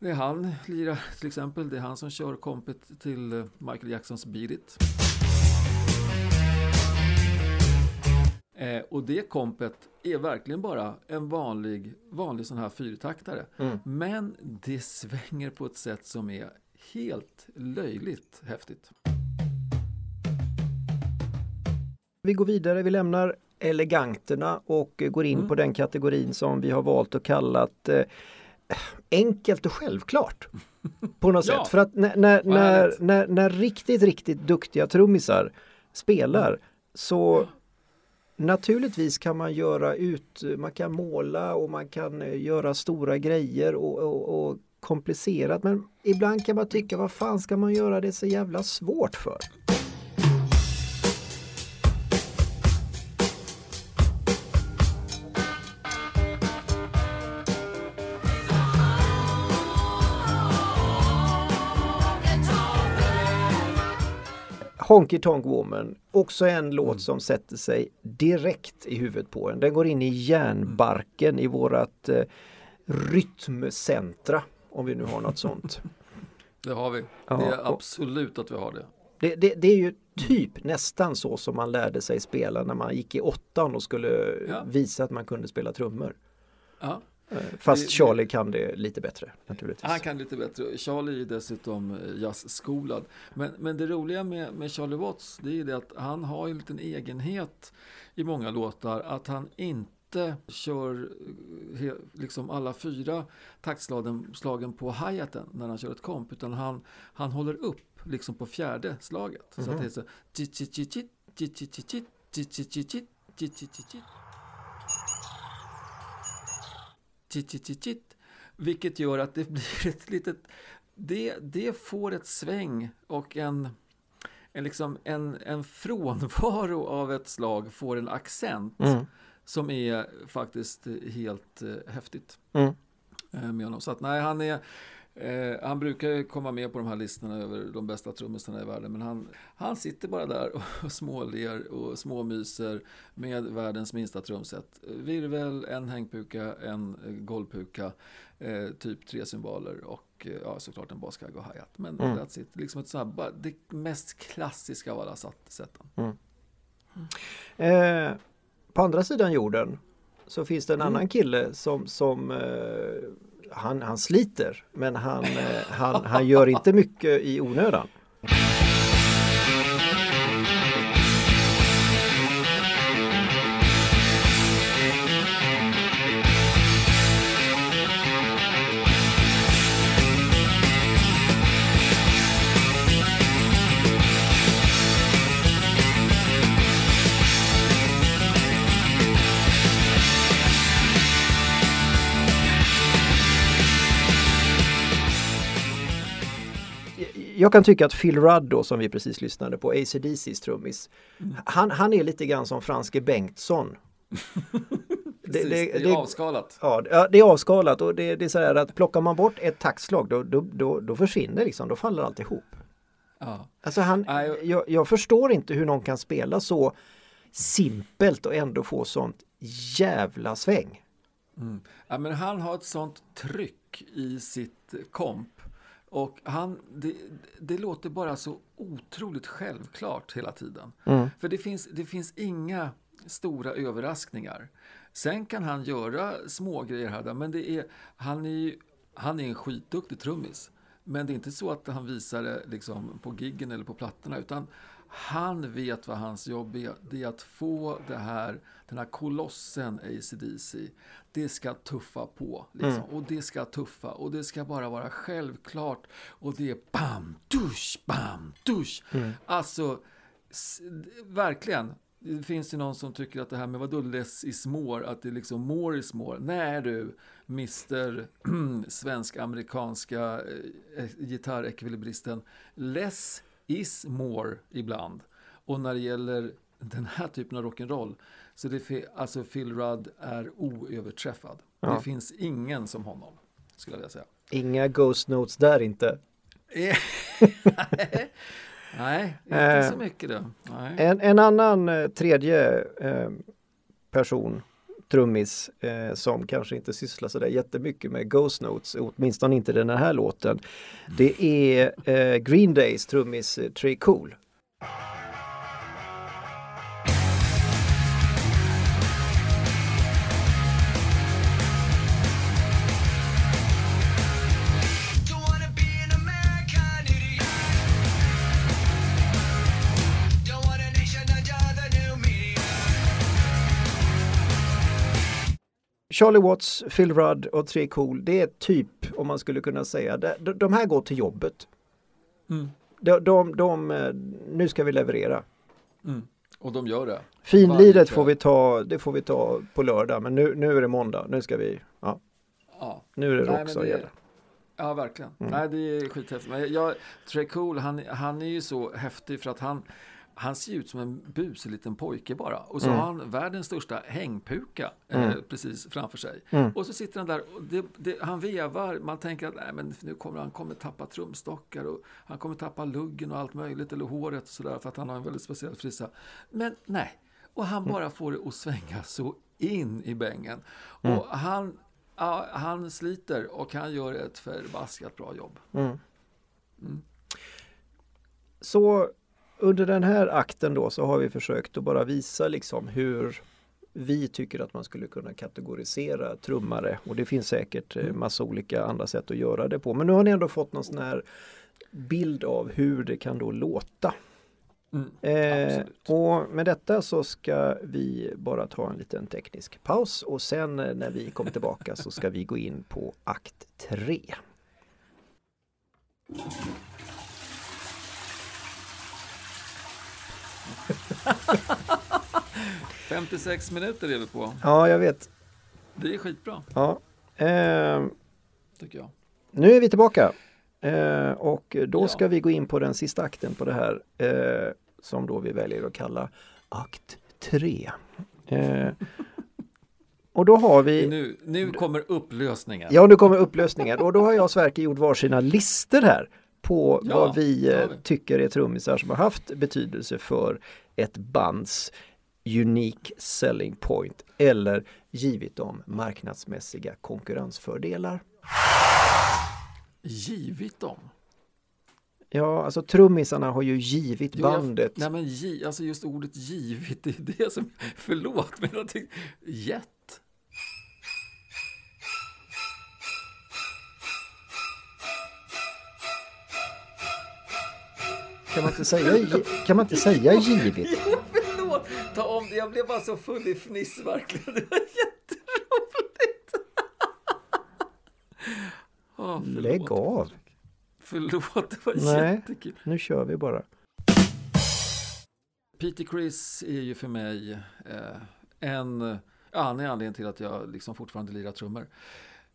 det är han lirar till exempel. Det är han som kör kompet till eh, Michael Jacksons Beat It. Eh, och det kompet är verkligen bara en vanlig, vanlig sån här fyrtaktare. Mm. Men det svänger på ett sätt som är helt löjligt häftigt. Vi går vidare, vi lämnar eleganterna och går in mm. på den kategorin som vi har valt att kalla eh, enkelt och självklart. På något *laughs* ja. sätt. För att när, när, när, när, när riktigt, riktigt duktiga trummisar spelar så Naturligtvis kan man göra ut, man kan måla och man kan eh, göra stora grejer och, och, och komplicerat men ibland kan man tycka vad fan ska man göra det så jävla svårt för? Honky Tonk Woman, också en låt mm. som sätter sig direkt i huvudet på en. Den går in i hjärnbarken i vårat eh, rytmcentra, om vi nu har något sånt. *laughs* Det har vi. Ja, det är absolut att vi har det. Det, det. det, är ju typ nästan så som man lärde sig spela när man gick i åttan och skulle ja. visa att man kunde spela trummor. Ja. Eh, fast Charlie kan det lite bättre naturligtvis. Han kan lite bättre. Charlie är dessutom eh, jazzskolad. Men, men det roliga med, med Charlie Watts det är det att han har en liten egenhet i många låtar att han inte kör eh, liksom alla fyra taktslagen slagen på hi-haten när han kör ett komp utan han, han håller upp liksom på fjärde slaget. Mm -hmm. Så att det är så vilket gör att det *laughs* blir ett litet det, det får ett sväng och en, en, liksom en, en frånvaro av ett slag får en accent Mm. som är faktiskt helt eh, häftigt Mm. eh, med honom. Så att nej, han är eh, han brukar ju komma med på de här listorna över de bästa trummisarna i världen men han, han sitter bara där och *laughs* småler och småmyser med världens minsta trumset. Virvel, en hängpuka, en golvpuka, eh, typ tre cymbaler och eh, ja, såklart en baskagge och hi-hat. Men Mm. that's it. Liksom ett sånt här, det mest klassiska av alla sätten. Eh, på andra sidan jorden så finns det en Mm. annan kille som, som eh, han, han sliter men han, eh, han, han gör inte mycket i onödan. Jag kan tycka att Phil Rudd då som vi precis lyssnade på, ACDCs trummis, han, han är lite grann som Franske Bengtsson. *laughs* Det, är det- avskalat. Ja, det- det är avskalat och det, det är så här att plockar man bort ett taktslag då, då, då, då försvinner liksom, då faller allt ihop. Ja. Alltså han, jag, jag förstår inte hur någon kan spela så simpelt och ändå få sånt jävla sväng. Mm. Ja, men han har ett sånt tryck i sitt komp. Och han, det, det låter bara så otroligt självklart hela tiden. För det finns, det finns inga stora överraskningar. Sen kan han göra små grejer här, men det är, han, är, han är en skitduktig trummis. Men det är inte så att han visar det liksom på giggen eller på plattorna, utan han vet vad hans jobb är. Det är att få det här, den här kolossen ACDC, det ska tuffa på. Liksom. Och det ska tuffa och det ska bara vara självklart. Och det är bam, dusch, bam, dusch. Alltså, s- verkligen. Det finns ju någon som tycker att det här med vadå less is more, att det är liksom more is more. Nej du, Mr *clears throat* svensk-amerikanska eh, gitarrekvilibristen. Less is more ibland. Och när det gäller den här typen av rock'n'roll så det alltså Phil Rudd är oöverträffad. Ja. Det finns ingen som honom, skulle jag vilja säga. Inga ghost notes där inte. *laughs* Nej, inte Eh, så mycket det. Nej. En, en annan eh, tredje eh, person, trummis, eh, som kanske inte sysslar sådär jättemycket med Ghost Notes, åtminstone inte den här låten. Det är eh, Green Days trummis eh, Trey Cool. Charlie Watts, Phil Rudd och Trey Cool, det är typ, om man skulle kunna säga, de, de- här går till jobbet. Mm. De, de, de, eh, nu ska vi leverera. Mm. Och de gör det. Finliret får vi ta, det får vi ta på lördag, men nu, nu är det måndag, nu ska vi, ja, Ja. nu är det rock men som det- gäller. Ja, verkligen. Mm. Nej, det är skithäftigt. Men jag, Trey Cool, han, han är ju så häftig för att han, han ser ut som en busig liten pojke bara. Och så Mm. har han världens största hängpuka eh, precis framför sig. Mm. Och så sitter han där och det, det, han vevar. Man tänker att nej, men nu kommer han kommer tappa trumstockar och han kommer tappa luggen och allt möjligt eller håret och sådär för att han har en väldigt speciell frissa. Men nej, och han Mm. bara får det att svänga så in i bängen. Mm. Och han, ja, han sliter och han gör ett förbaskat bra jobb. Mm. Så under den här akten då så har vi försökt att bara visa liksom hur vi tycker att man skulle kunna kategorisera trummare och det finns säkert eh, massa olika andra sätt att göra det på. Men nu har ni ändå fått någon sån här bild av hur det kan då låta. Mm, Eh, och med detta så ska vi bara ta en liten teknisk paus och sen eh, när vi kommer tillbaka så ska vi gå in på akt 3. 56 minuter är vi på. Ja, jag vet. Det är skitbra, Ja. Ehm, tycker jag. nu är vi tillbaka. Eh, och då Ja. ska vi gå in på den sista akten på det här eh, som då vi väljer att kalla akt 3. Eh, och då har vi Nu, nu kommer upplösningen. Ja, nu kommer upplösningen och då har jag och Sverker gjort varsina listor här på Ja, vad vi eh, tycker är trummisar som har haft betydelse för ett bands unique selling point eller givit dem marknadsmässiga konkurrensfördelar. Givit dem. Ja, alltså trummisarna har ju givit Jo, jag- bandet. Nej men gi, alltså just ordet givit, det är det som, *laughs* förlåt men jag tänkte, gett. Kan man inte säga, kan man inte säga givit? Förlåt, ta om det, jag blev bara så full i fniss verkligen, det var jätteroligt. *laughs* oh, förlåt. Lägg av! Förlåt, det var Nej. jättekul. Nu kör vi bara. Peter Criss är ju för mig eh, en, ja, han är anledningen till att jag liksom fortfarande lirar trummor.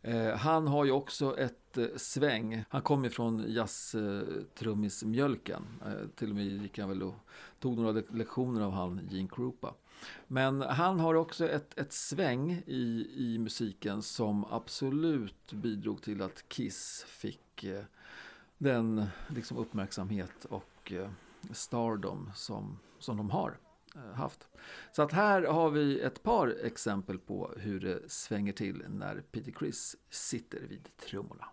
Eh, han har ju också ett eh, sväng. Han kommer från jazztrummismjölken. Eh, till och med gick han väl och tog några lektioner av han Gene Krupa. Men han har också ett, ett sväng i, i musiken som absolut bidrog till att Kiss fick den liksom uppmärksamhet och stardom som, som de har Eh, haft. Så att här har vi ett par exempel på hur det svänger till när Peter Criss sitter vid trummorna.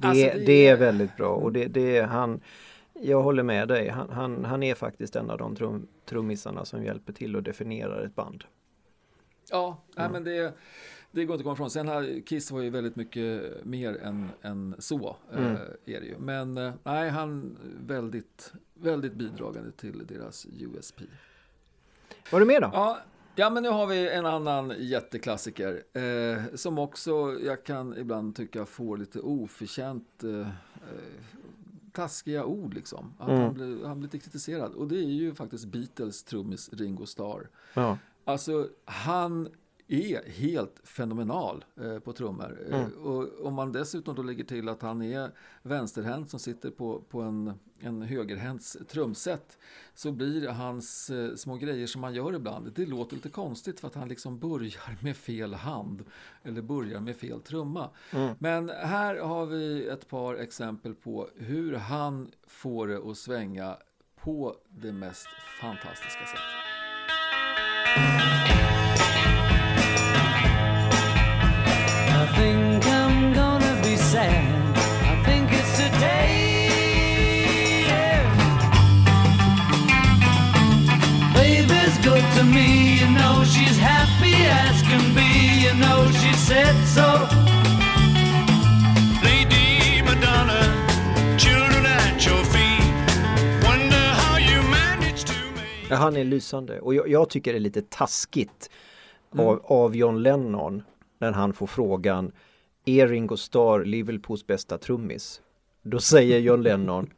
Det, Alltså, är, det det är är- väldigt bra och det, det är han Jag håller med dig. Han, han, han är faktiskt en av de trum, trummisarna som hjälper till att definiera ett band. Ja, nej, men det, det går inte att komma ifrån. Sen har Kiss var ju väldigt mycket mer än, än så. Mm. Eh, är det ju. Men eh, nej, han väldigt, väldigt bidragande till deras USP. Var du med då? Ja, ja, men nu har vi en annan jätteklassiker eh, som också jag kan ibland tycka får lite oförtjänt eh, eh, taskiga ord liksom. Att Mm. han, blir, han blir lite kritiserad. Och det är ju faktiskt Beatles trummis Ringo Starr. Ja. Alltså, han är helt fenomenal eh, på trummor. Eh, Mm. och om man dessutom då lägger till att han är vänsterhänt som sitter på, på en, en högerhänts trumset så blir hans eh, små grejer som han gör ibland, det låter lite konstigt för att han liksom börjar med fel hand eller börjar med fel trumma. Mm. Men här har vi ett par exempel på hur han får det att svänga på det mest fantastiska sätt. Can be, you know she said so. Lady Madonna, children at your feet. Wonder how you managed to make. Ja, han är lysande och jag, jag tycker det är lite taskigt av, av John Lennon när han får frågan Är Ringo Starr Liverpools bästa trummis? Då säger John Lennon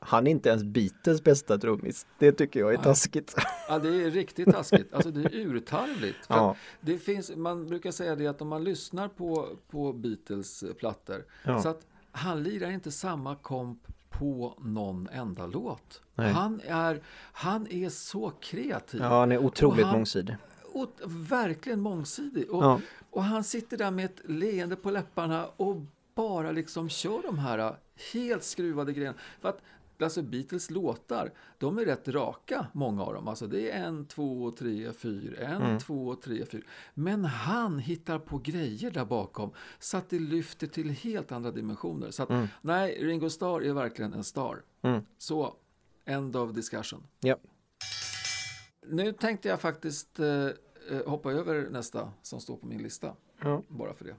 Han är inte ens Beatles bästa trummis. Det tycker jag är taskigt. Ja, det är riktigt taskigt. Alltså det är urtarvligt. Ja. det finns, man brukar säga det att om man lyssnar på, på Beatles plattor Ja. så att han lirar inte samma komp på någon enda låt. Nej. Han är, han är så kreativ. Ja, han är otroligt han- mångsidig. Och verkligen mångsidig. Och, Ja. och han sitter där med ett leende på läpparna och bara liksom kör de här helt skruvade grejerna. För att alltså Beatles låtar, de är rätt raka, många av dem. Alltså det är en, två, tre, fyra, en, Mm. två, tre, fyra. Men han hittar på grejer där bakom så att det lyfter till helt andra dimensioner. Så att, nej, Ringo Starr är verkligen en star. Mm. Så, end of discussion. Ja. Nu tänkte jag faktiskt eh, eh, hoppa över nästa som står på min lista. Bara för det.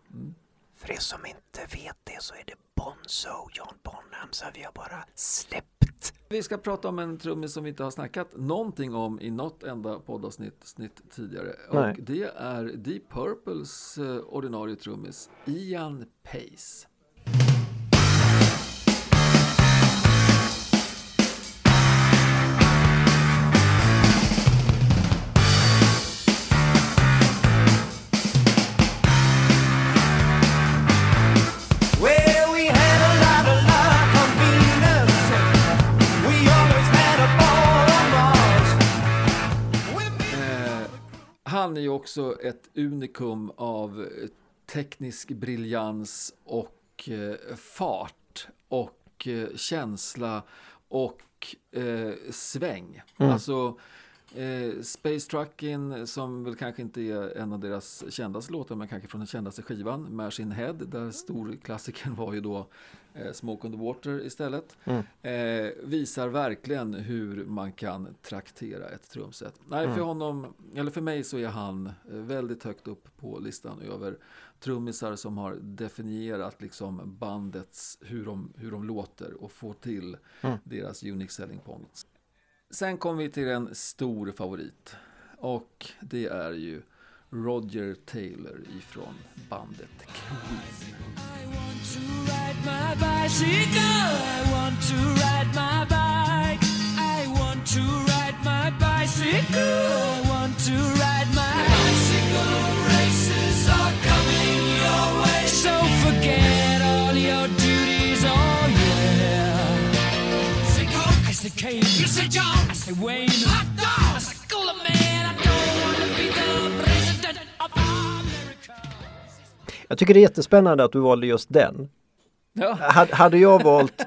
För er som inte vet det så är det Bonzo, John Bonham, som vi har bara släppt. Vi ska prata om en trummis som vi inte har snackat någonting om i något enda poddavsnitt snitt tidigare. Nej. Och det är Deep Purples eh, ordinarie trummis Ian Pace. Han är ju också ett unikum av teknisk briljans och eh, fart och eh, känsla och eh, sväng. Alltså eh, Space Truckin som väl kanske inte är en av deras kändaste låtar men kanske från den kändaste skivan Machine Head där storklassikern var ju då Smoke on the Water istället. Eh, visar verkligen hur man kan traktera ett trumset. Nej, för honom, eller för mig så är han eh, väldigt högt upp på listan över trummisar som har definierat liksom bandets, hur de, hur de låter och får till deras unique selling points. Sen kommer vi till en stor favorit och det är ju Roger Taylor ifrån bandet Queen. Jag tycker det är jättespännande att du valde just den. Ja, Hade, hade jag *laughs* valt...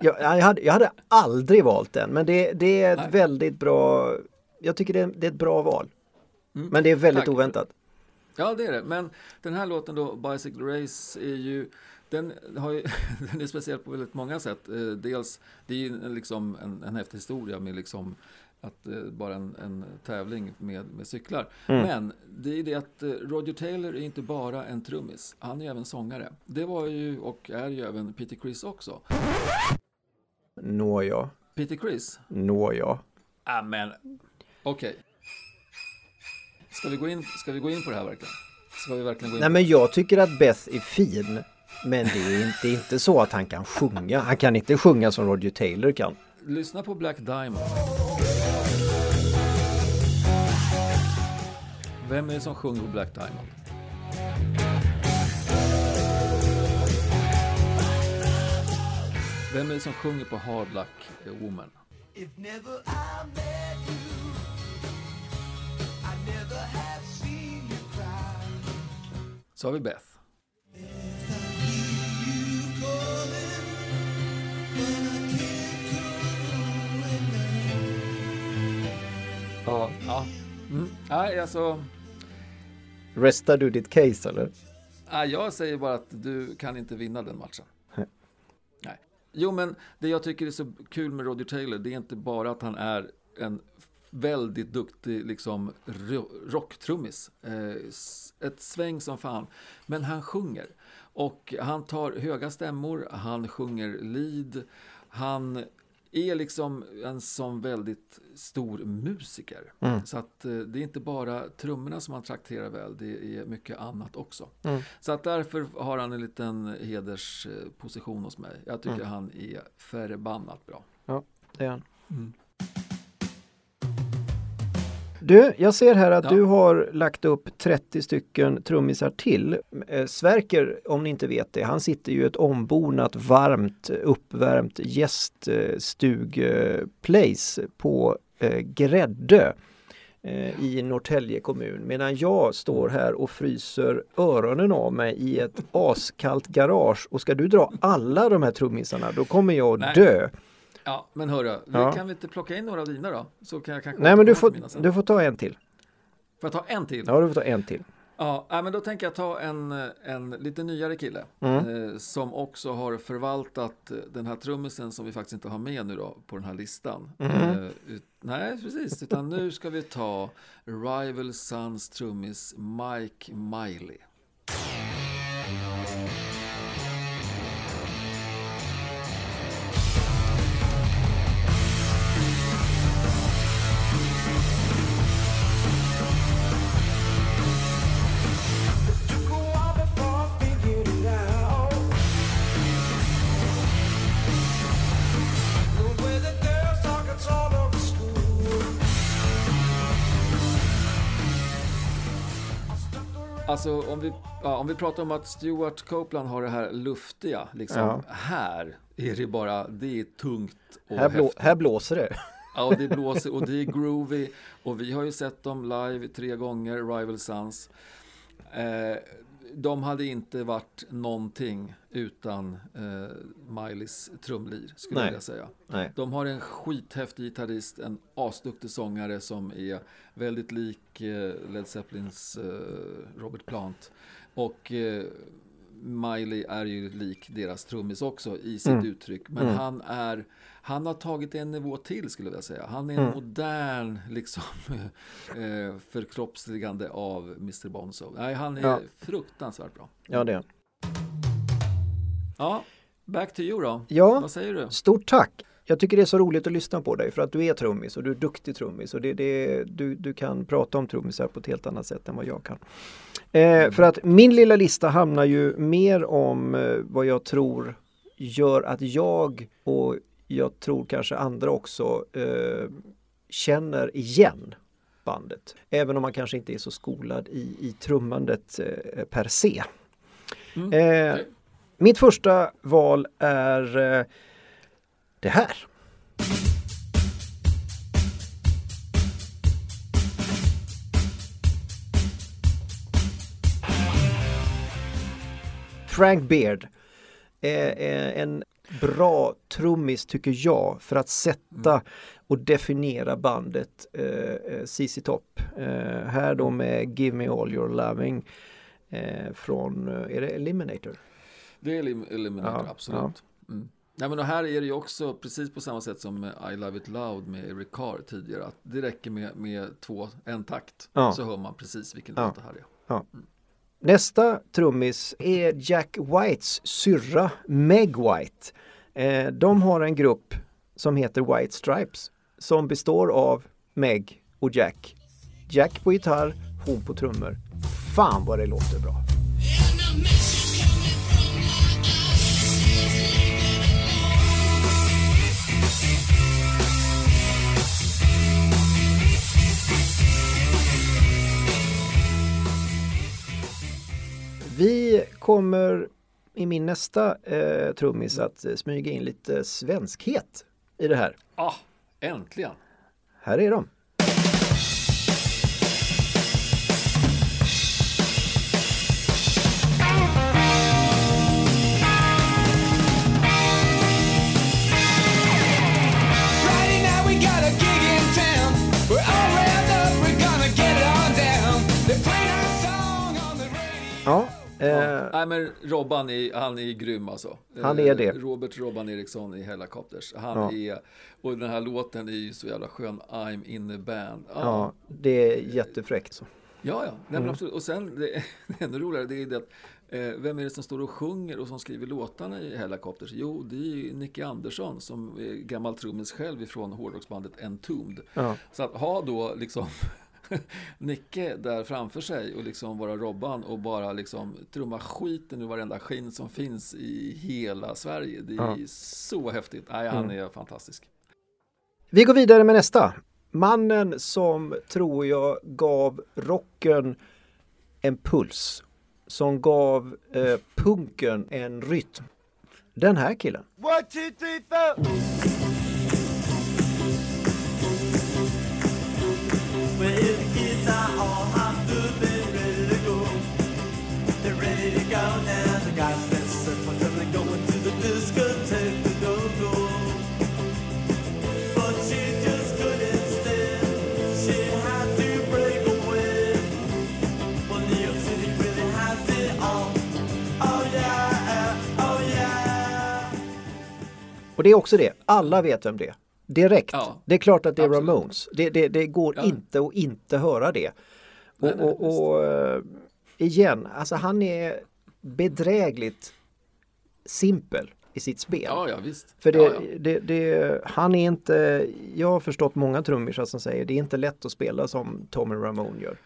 Jag, jag, hade, jag hade aldrig valt den, men det, det är ett Nej. väldigt bra... Jag tycker det är, det är ett bra val. Men det är väldigt tack. oväntat. Ja, det är det. Men den här låten då, Bicycle Race, är ju den, har ju, *laughs* den är speciell på väldigt många sätt. Eh, dels, det är ju liksom en, en häftig historia med liksom att eh, bara en, en tävling med, med cyklar. Men det är det att eh, Roger Taylor är inte bara en trummis, han är även sångare. Det var ju och är ju även Peter Criss också. Nåja, Peter Criss? nåja. Ja, men okej. Ska, vi gå in, ska vi gå in på det här verkligen? Ska vi verkligen gå in Nej men jag tycker att Beth är fin. Men det är inte, det är inte så att han kan sjunga. Han kan inte sjunga som Roger Taylor kan. Lyssna på Black Diamond. Vem är det som sjunger på Black Diamond? Vem är det som sjunger på Hard Luck Woman? If never I met you, I never have seen you cry. Så har vi Beth. Ja. Ja. Mm. Nej, alltså. Restar du ditt case eller? Nej, jag säger bara att du kan inte vinna den matchen. Nej. Jo, men det jag tycker är så kul med Roger Taylor, det är inte bara att han är en väldigt duktig liksom, ro- rocktrummis. Eh, ett sväng som fan. Men han sjunger. Och han tar höga stämmor, han sjunger lead. Han är liksom en sån väldigt stor musiker. Så att eh, det är inte bara trummorna som han trakterar väl, det är mycket annat också. Så att därför har han en liten hedersposition hos mig. Jag tycker han är förbannat bra. Ja, det är han. Du, jag ser här att Ja. du har lagt upp 30 stycken trummisar till. Eh, Sverker, om ni inte vet det, han sitter ju i ett ombonat, varmt, uppvärmt gäststugplace på eh, Gräddö eh, i Norrtälje kommun. Medan jag står här och fryser öronen av mig i ett askallt garage. Och ska du dra alla de här trummisarna, då kommer jag att dö. Ja, men hörru, vi Ja. kan vi inte plocka in några av dina då? Så kan jag kanske Nej men du får, du får ta en till. Får jag ta en till? Ja, du får ta en till. Ja, nej, men då tänker jag ta en, en lite nyare kille Mm. eh, som också har förvaltat eh, den här trummisen som vi faktiskt inte har med nu då på den här listan. Mm. Eh, ut, nej, precis, utan nu ska vi ta Rival Sons trummis Mike Miley. Alltså om vi, ja, om vi pratar om att Stuart Copeland har det här luftiga, liksom, Ja. här är det bara, det är tungt och Här, blå, här blåser det. Ja, det blåser och det är groovy. Och vi har ju sett dem live tre gånger, Rival Sons. Eh, de hade inte varit någonting utan eh, Mileys trumlir, skulle Nej. jag säga. Nej. De har en skithäftig gitarrist, en asduktig sångare som är väldigt lik eh, Led Zeppelins eh, Robert Plant. Och eh, Miley är ju lik deras trummis också i sitt Mm. uttryck. Men han är, han har tagit en nivå till skulle jag säga. Han är en Mm. modern liksom *laughs* eh, förkroppsligande av Mr Bonzo. Nej, han är Ja. fruktansvärt bra. Ja, det är. Ja, back to you då. Ja. Vad säger du? Stort tack! Jag tycker det är så roligt att lyssna på dig för att du är trummis och du är duktig trummis och det, det, du, du kan prata om trummisar på ett helt annat sätt än vad jag kan. Eh, för att min lilla lista handlar ju mer om eh, vad jag tror gör att jag och jag tror kanske andra också eh, känner igen bandet. Även om man kanske inte är så skolad i, i trummandet eh, per se. Eh, mitt första val är eh, det här. Frank Beard är är en bra trummis tycker jag för att sätta och definiera bandet eh, eh, ZZ Top. Eh, här då med Give Me All Your Loving eh, från, eh, är det Eliminator? Det är Elim- Eliminator, Ja, absolut. Mm. Nej, men och här är det ju också precis på samma sätt som I Love It Loud med Eric Carr tidigare. Att det räcker med, med två, en takt. Ja. Så hör man precis vilken Ja. låt det här är. Nästa trummis är Jack Whites syrra Meg White. Eh, de har en grupp som heter White Stripes som består av Meg och Jack. Jack på gitarr, hon på trummor. Fan vad det låter bra! Vi kommer i min nästa eh, trummis att eh, smyga in lite svenskhet i det här. Ah, äntligen! Här är de. Nej men Robban är, han är grym alltså. Han Eh, är det. Robert Robban Eriksson i Helicopters. Han Ja. är, och den här låten är ju så jävla skön. I'm in the band. Ja, ja, det är jättefräckt. Så. ja. ja. Nej, Mm. absolut. Och sen, det, *laughs* det ännu roligare, det är det att eh, vem är det som står och sjunger och som skriver låtarna i Helicopters? Jo, det är ju Nicky Andersson som är gammal trummis själv ifrån hårdrocksbandet Entombed. Ja. Så att ha då liksom *laughs* Nicke där framför sig och liksom vara Robban och bara liksom trumma skiten ur varenda skinn som finns i hela Sverige. Det är Ja. Mm. så häftigt. Nej, han är fantastisk. Vi går vidare med nästa. Mannen som tror jag gav rocken en puls. Som gav eh, punken en rytm. Den här killen. One, two, three, Och det är också det, alla vet vem det är. Direkt. Ja, det är klart att det är absolut. Ramones. Det, det, det går Ja. inte att inte höra det. Nej, och nej, och, och eh, igen, alltså han är bedrägligt simpel i sitt spel. Ja, ja visst. För det, ja. Det, det, han är inte, jag har förstått många trummisar som säger det är inte lätt att spela som Tommy Ramone gör.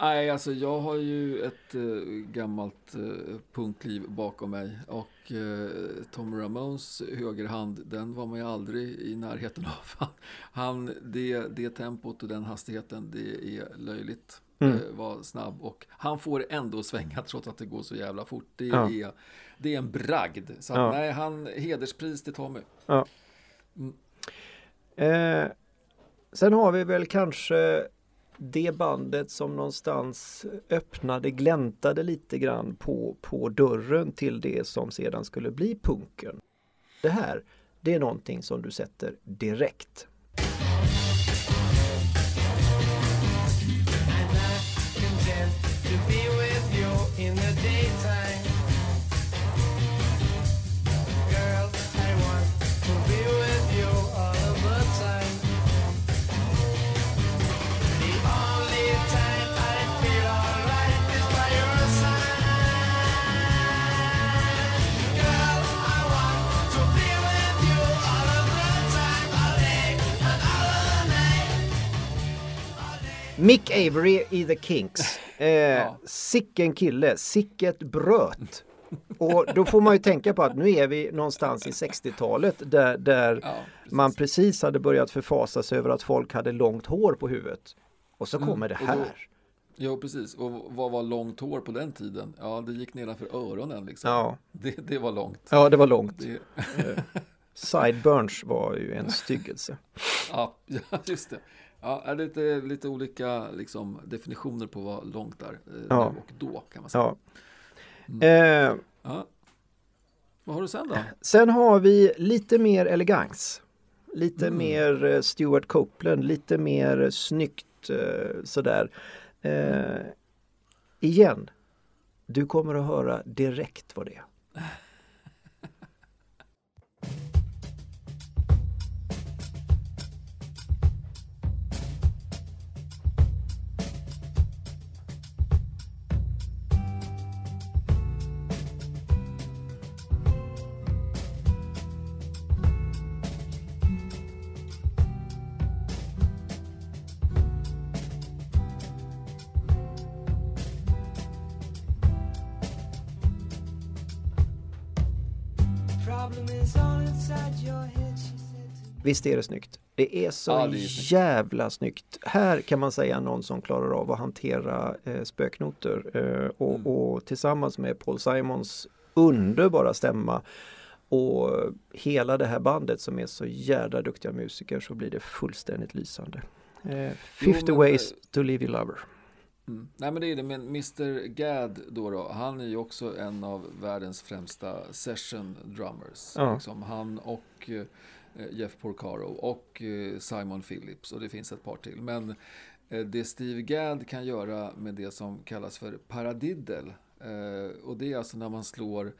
Nej, alltså jag har ju ett eh, gammalt eh, punkliv bakom mig och eh, Tom Ramones högerhand, den var man ju aldrig i närheten av. Han, *laughs* han, det, det tempot och den hastigheten, det är löjligt. Mm. Eh, var snabb och han får ändå svänga trots att det går så jävla fort. Det, Ja. är, det är en bragd. Så att, Ja. nej, han, hederspris till Tommy. Eh, sen har vi väl kanske det bandet som någonstans öppnade, gläntade lite grann på, på dörren till det som sedan skulle bli punken. Det här, det är någonting som du sätter direkt. Mick Avery i The Kinks. Eh, Ja. Sicken kille, sicket bröt. Och då får man ju tänka på att nu är vi någonstans i 60-talet där, där Ja, precis. man precis hade börjat förfasa sig över att folk hade långt hår på huvudet. Och så kommer det och då- här. Jo, precis. Och vad var långt hår på den tiden? Ja, det gick nedanför öronen liksom. Ja. Det, det var långt. ja, det var långt. Det, Sideburns var ju en styggelse. *laughs* ja, ja, just det. Ja, är lite olika liksom, definitioner på vad långt är eh, Ja. nu och då kan man säga. Ja. Mm. Eh, Ja. Vad har du sen då? sen har vi lite mer elegans. Lite Mm. mer eh, Stuart Copeland, lite mer snyggt eh, sådär. Eh, igen, du kommer att höra direkt vad det är. *laughs* Visst är det snyggt? Det är så Ja, det är snyggt. jävla snyggt. Här kan man säga någon som klarar av att hantera eh, spöknoter eh, och, Mm. och tillsammans med Paul Simons underbara stämma och hela det här bandet som är så jävla duktiga musiker så blir det fullständigt lysande. Eh, 50 men, ways eh, to leave your lover. Mm. Nej men det är det, men Mr Gad då, då han är ju också en av världens främsta session drummers. Ja. Liksom han och eh, Jeff Porcaro och eh, Simon Phillips och det finns ett par till. Men eh, det Steve Gadd kan göra med det som kallas för paradiddle eh, och det är alltså när man slår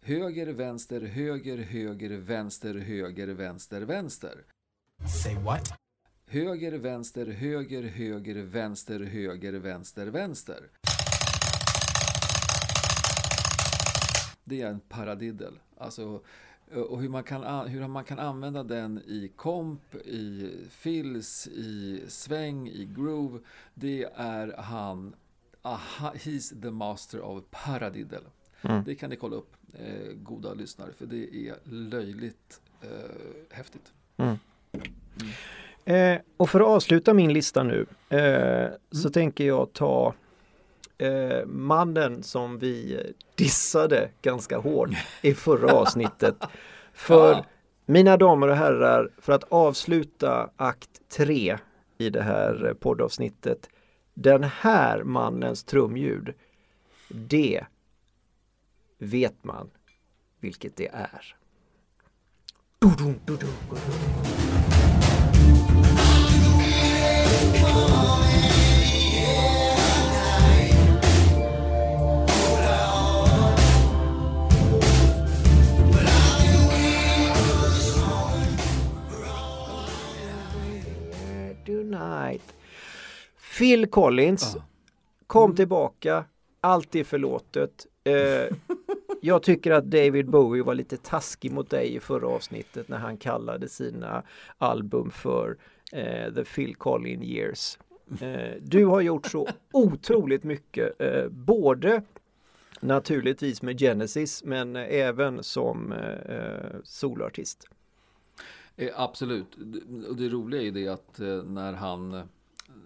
höger, vänster, höger, höger, vänster, höger, vänster, vänster. Say what? Höger, vänster, höger, höger, vänster, höger, vänster, vänster. Det är en paradiddle. Alltså, och hur man, kan, an- hur man kan använda den i komp, i fills, i sväng, i groove. Det är han, aha, he's the master of paradiddle. Mm. Det kan ni kolla upp, eh, goda lyssnare, för det är löjligt eh, häftigt. Eh, och för att avsluta min lista nu eh, så Mm. tänker jag ta eh, mannen som vi dissade ganska hårt i förra avsnittet. För Ja. mina damer och herrar, för att avsluta akt 3 i det här poddavsnittet. Den här mannens trumljud, det vet man vilket det är. Dudum, dudum, dudum. Tonight. Phil Collins, kom tillbaka, allt är förlåtet. Eh, jag tycker att David Bowie var lite taskig mot dig i förra avsnittet när han kallade sina album för eh, The Phil Collins Years. Eh, du har gjort så *laughs* otroligt mycket, eh, både naturligtvis med Genesis men eh, även som eh, soloartist. Eh, absolut. Det- Och det roliga är ju det att eh, när han, eh,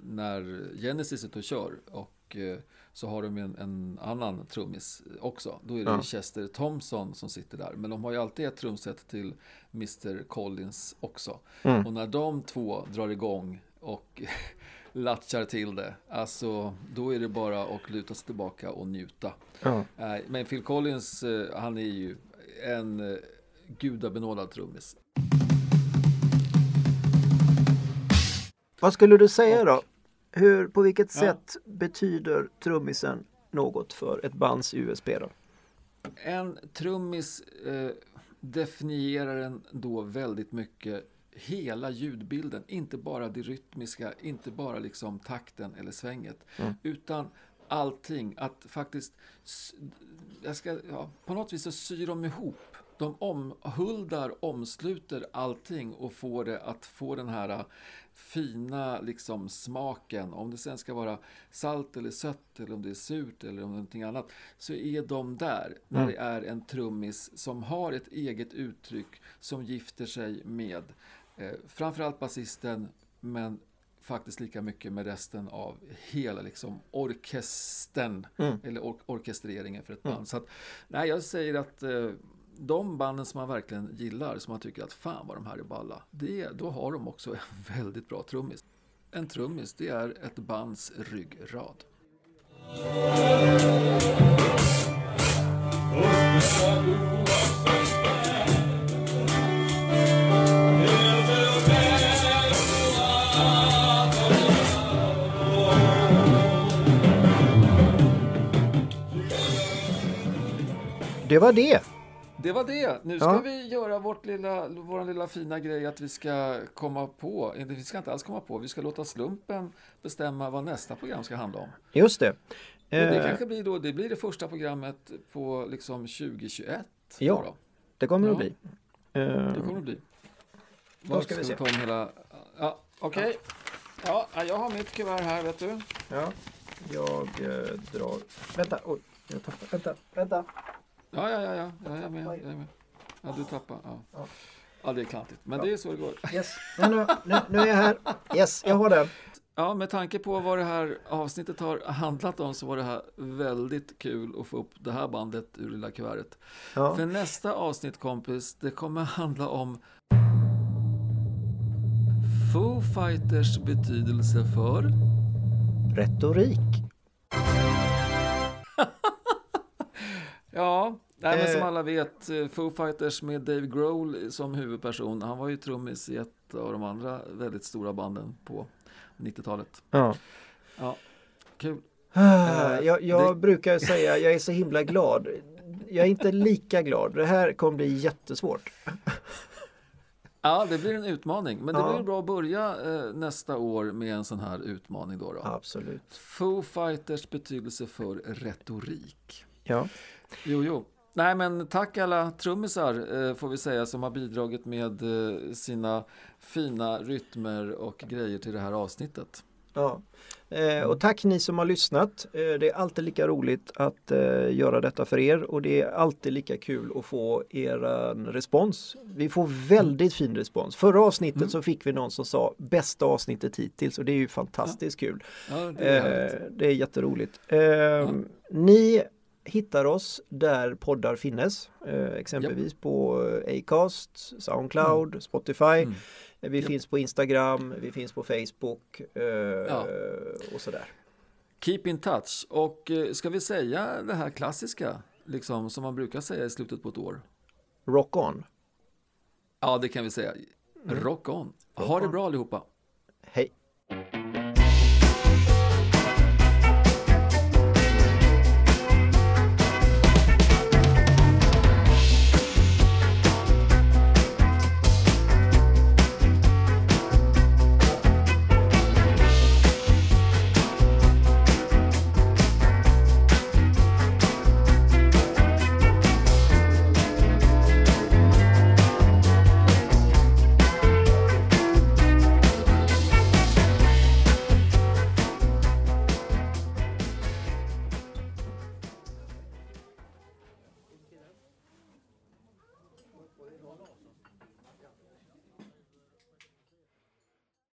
när Genesis är och kör och eh, så har de en, en annan trummis också. Då är det Ja. Chester Thompson som sitter där. Men de har ju alltid ett trumset till Mr Collins också. Mm. Och när de två drar igång och *laughs* latchar till det, alltså då är det bara att luta sig tillbaka och njuta. Ja. Men Phil Collins, eh, han är ju en eh, gudabenådad trummis. Vad skulle du säga då? Hur, på vilket Ja. sätt betyder trummisen något för ett bands USP då? En trummis eh, definierar en då väldigt mycket hela ljudbilden, inte bara det rytmiska, inte bara liksom takten eller svänget, utan allting. Att faktiskt, jag ska, ja, på något vis så syr de ihop. De omhuldar, omsluter allting och får det att få den här fina liksom smaken. Om det sen ska vara salt eller sött eller om det är surt eller om någonting annat. Så är de där när det är en trummis som har ett eget uttryck som gifter sig med eh, framförallt basisten men faktiskt lika mycket med resten av hela liksom orkestern eller or- orkestreringen för ett band. Så att, nej, jag säger att eh, de banden som man verkligen gillar, som man tycker att fan vad de här är balla, det, då har de också en *laughs* väldigt bra trummis. En trummis, det är ett bands ryggrad. Det var det! Det var det. Nu ska Ja. vi göra vårt lilla, vår lilla fina grej att vi ska komma på, vi ska inte alls komma på, vi ska låta slumpen bestämma vad nästa program ska handla om. Just det. Och det Eh, kanske blir då, det blir det första programmet på liksom 2021. Ja. då. det kommer det Ja. att bli. Eh, Det kommer det bli. Då ska vi se. ta hela... Ja, okej. Ja, jag har mitt kuvert här, vet du. ja, jag eh, drar... Vänta, oj, jag tappar. Vänta, vänta. Ja, ja, ja, ja, jag är med. Jag är med. Ja, du tappar. Ja. ja, det är klantigt. Men det är så det går. Yes, nu, nu, nu, nu är jag här. Yes, jag har den. Ja, med tanke på vad det här avsnittet har handlat om så var det här väldigt kul att få upp det här bandet ur lilla kuvertet. Ja. För nästa avsnitt kompis, det kommer handla om Foo Fighters betydelse för Retorik. *laughs* Ja, nej, men som Eh. alla vet, eh, Foo Fighters med Dave Grohl som huvudperson. Han var ju trummis i ett av de andra väldigt stora banden på 90-talet. Ja. Ja, kul. Ah, Jag, jag det- brukar säga jag är så himla glad. Jag är inte lika glad. Det här kommer bli jättesvårt. Ja, det blir en utmaning. Men det Ja. blir bra att börja eh, nästa år med en sån här utmaning då. då. Absolut. Foo Fighters betydelse för retorik. Ja. Jo, jo. Nej, men tack alla trummisar eh, får vi säga som har bidragit med eh, sina fina rytmer och grejer till det här avsnittet. Ja. Eh, och tack ni som har lyssnat. Det är alltid lika roligt att göra detta för er och det är alltid lika kul att få er respons. Vi får väldigt fin respons. Förra avsnittet så fick vi någon som sa bästa avsnittet hittills och det är ju fantastiskt kul. Ja, det är det är jätteroligt. Eh, Ni hittar oss där poddar finnes. Eh, exempelvis på eh, Acast, Soundcloud, Spotify. Mm. Vi finns på Instagram, vi finns på Facebook eh, och sådär. Keep in touch. Och ska vi säga det här klassiska, liksom som man brukar säga i slutet på ett år? Rock on! Ja, det kan vi säga. Rock on. Ha det bra allihopa.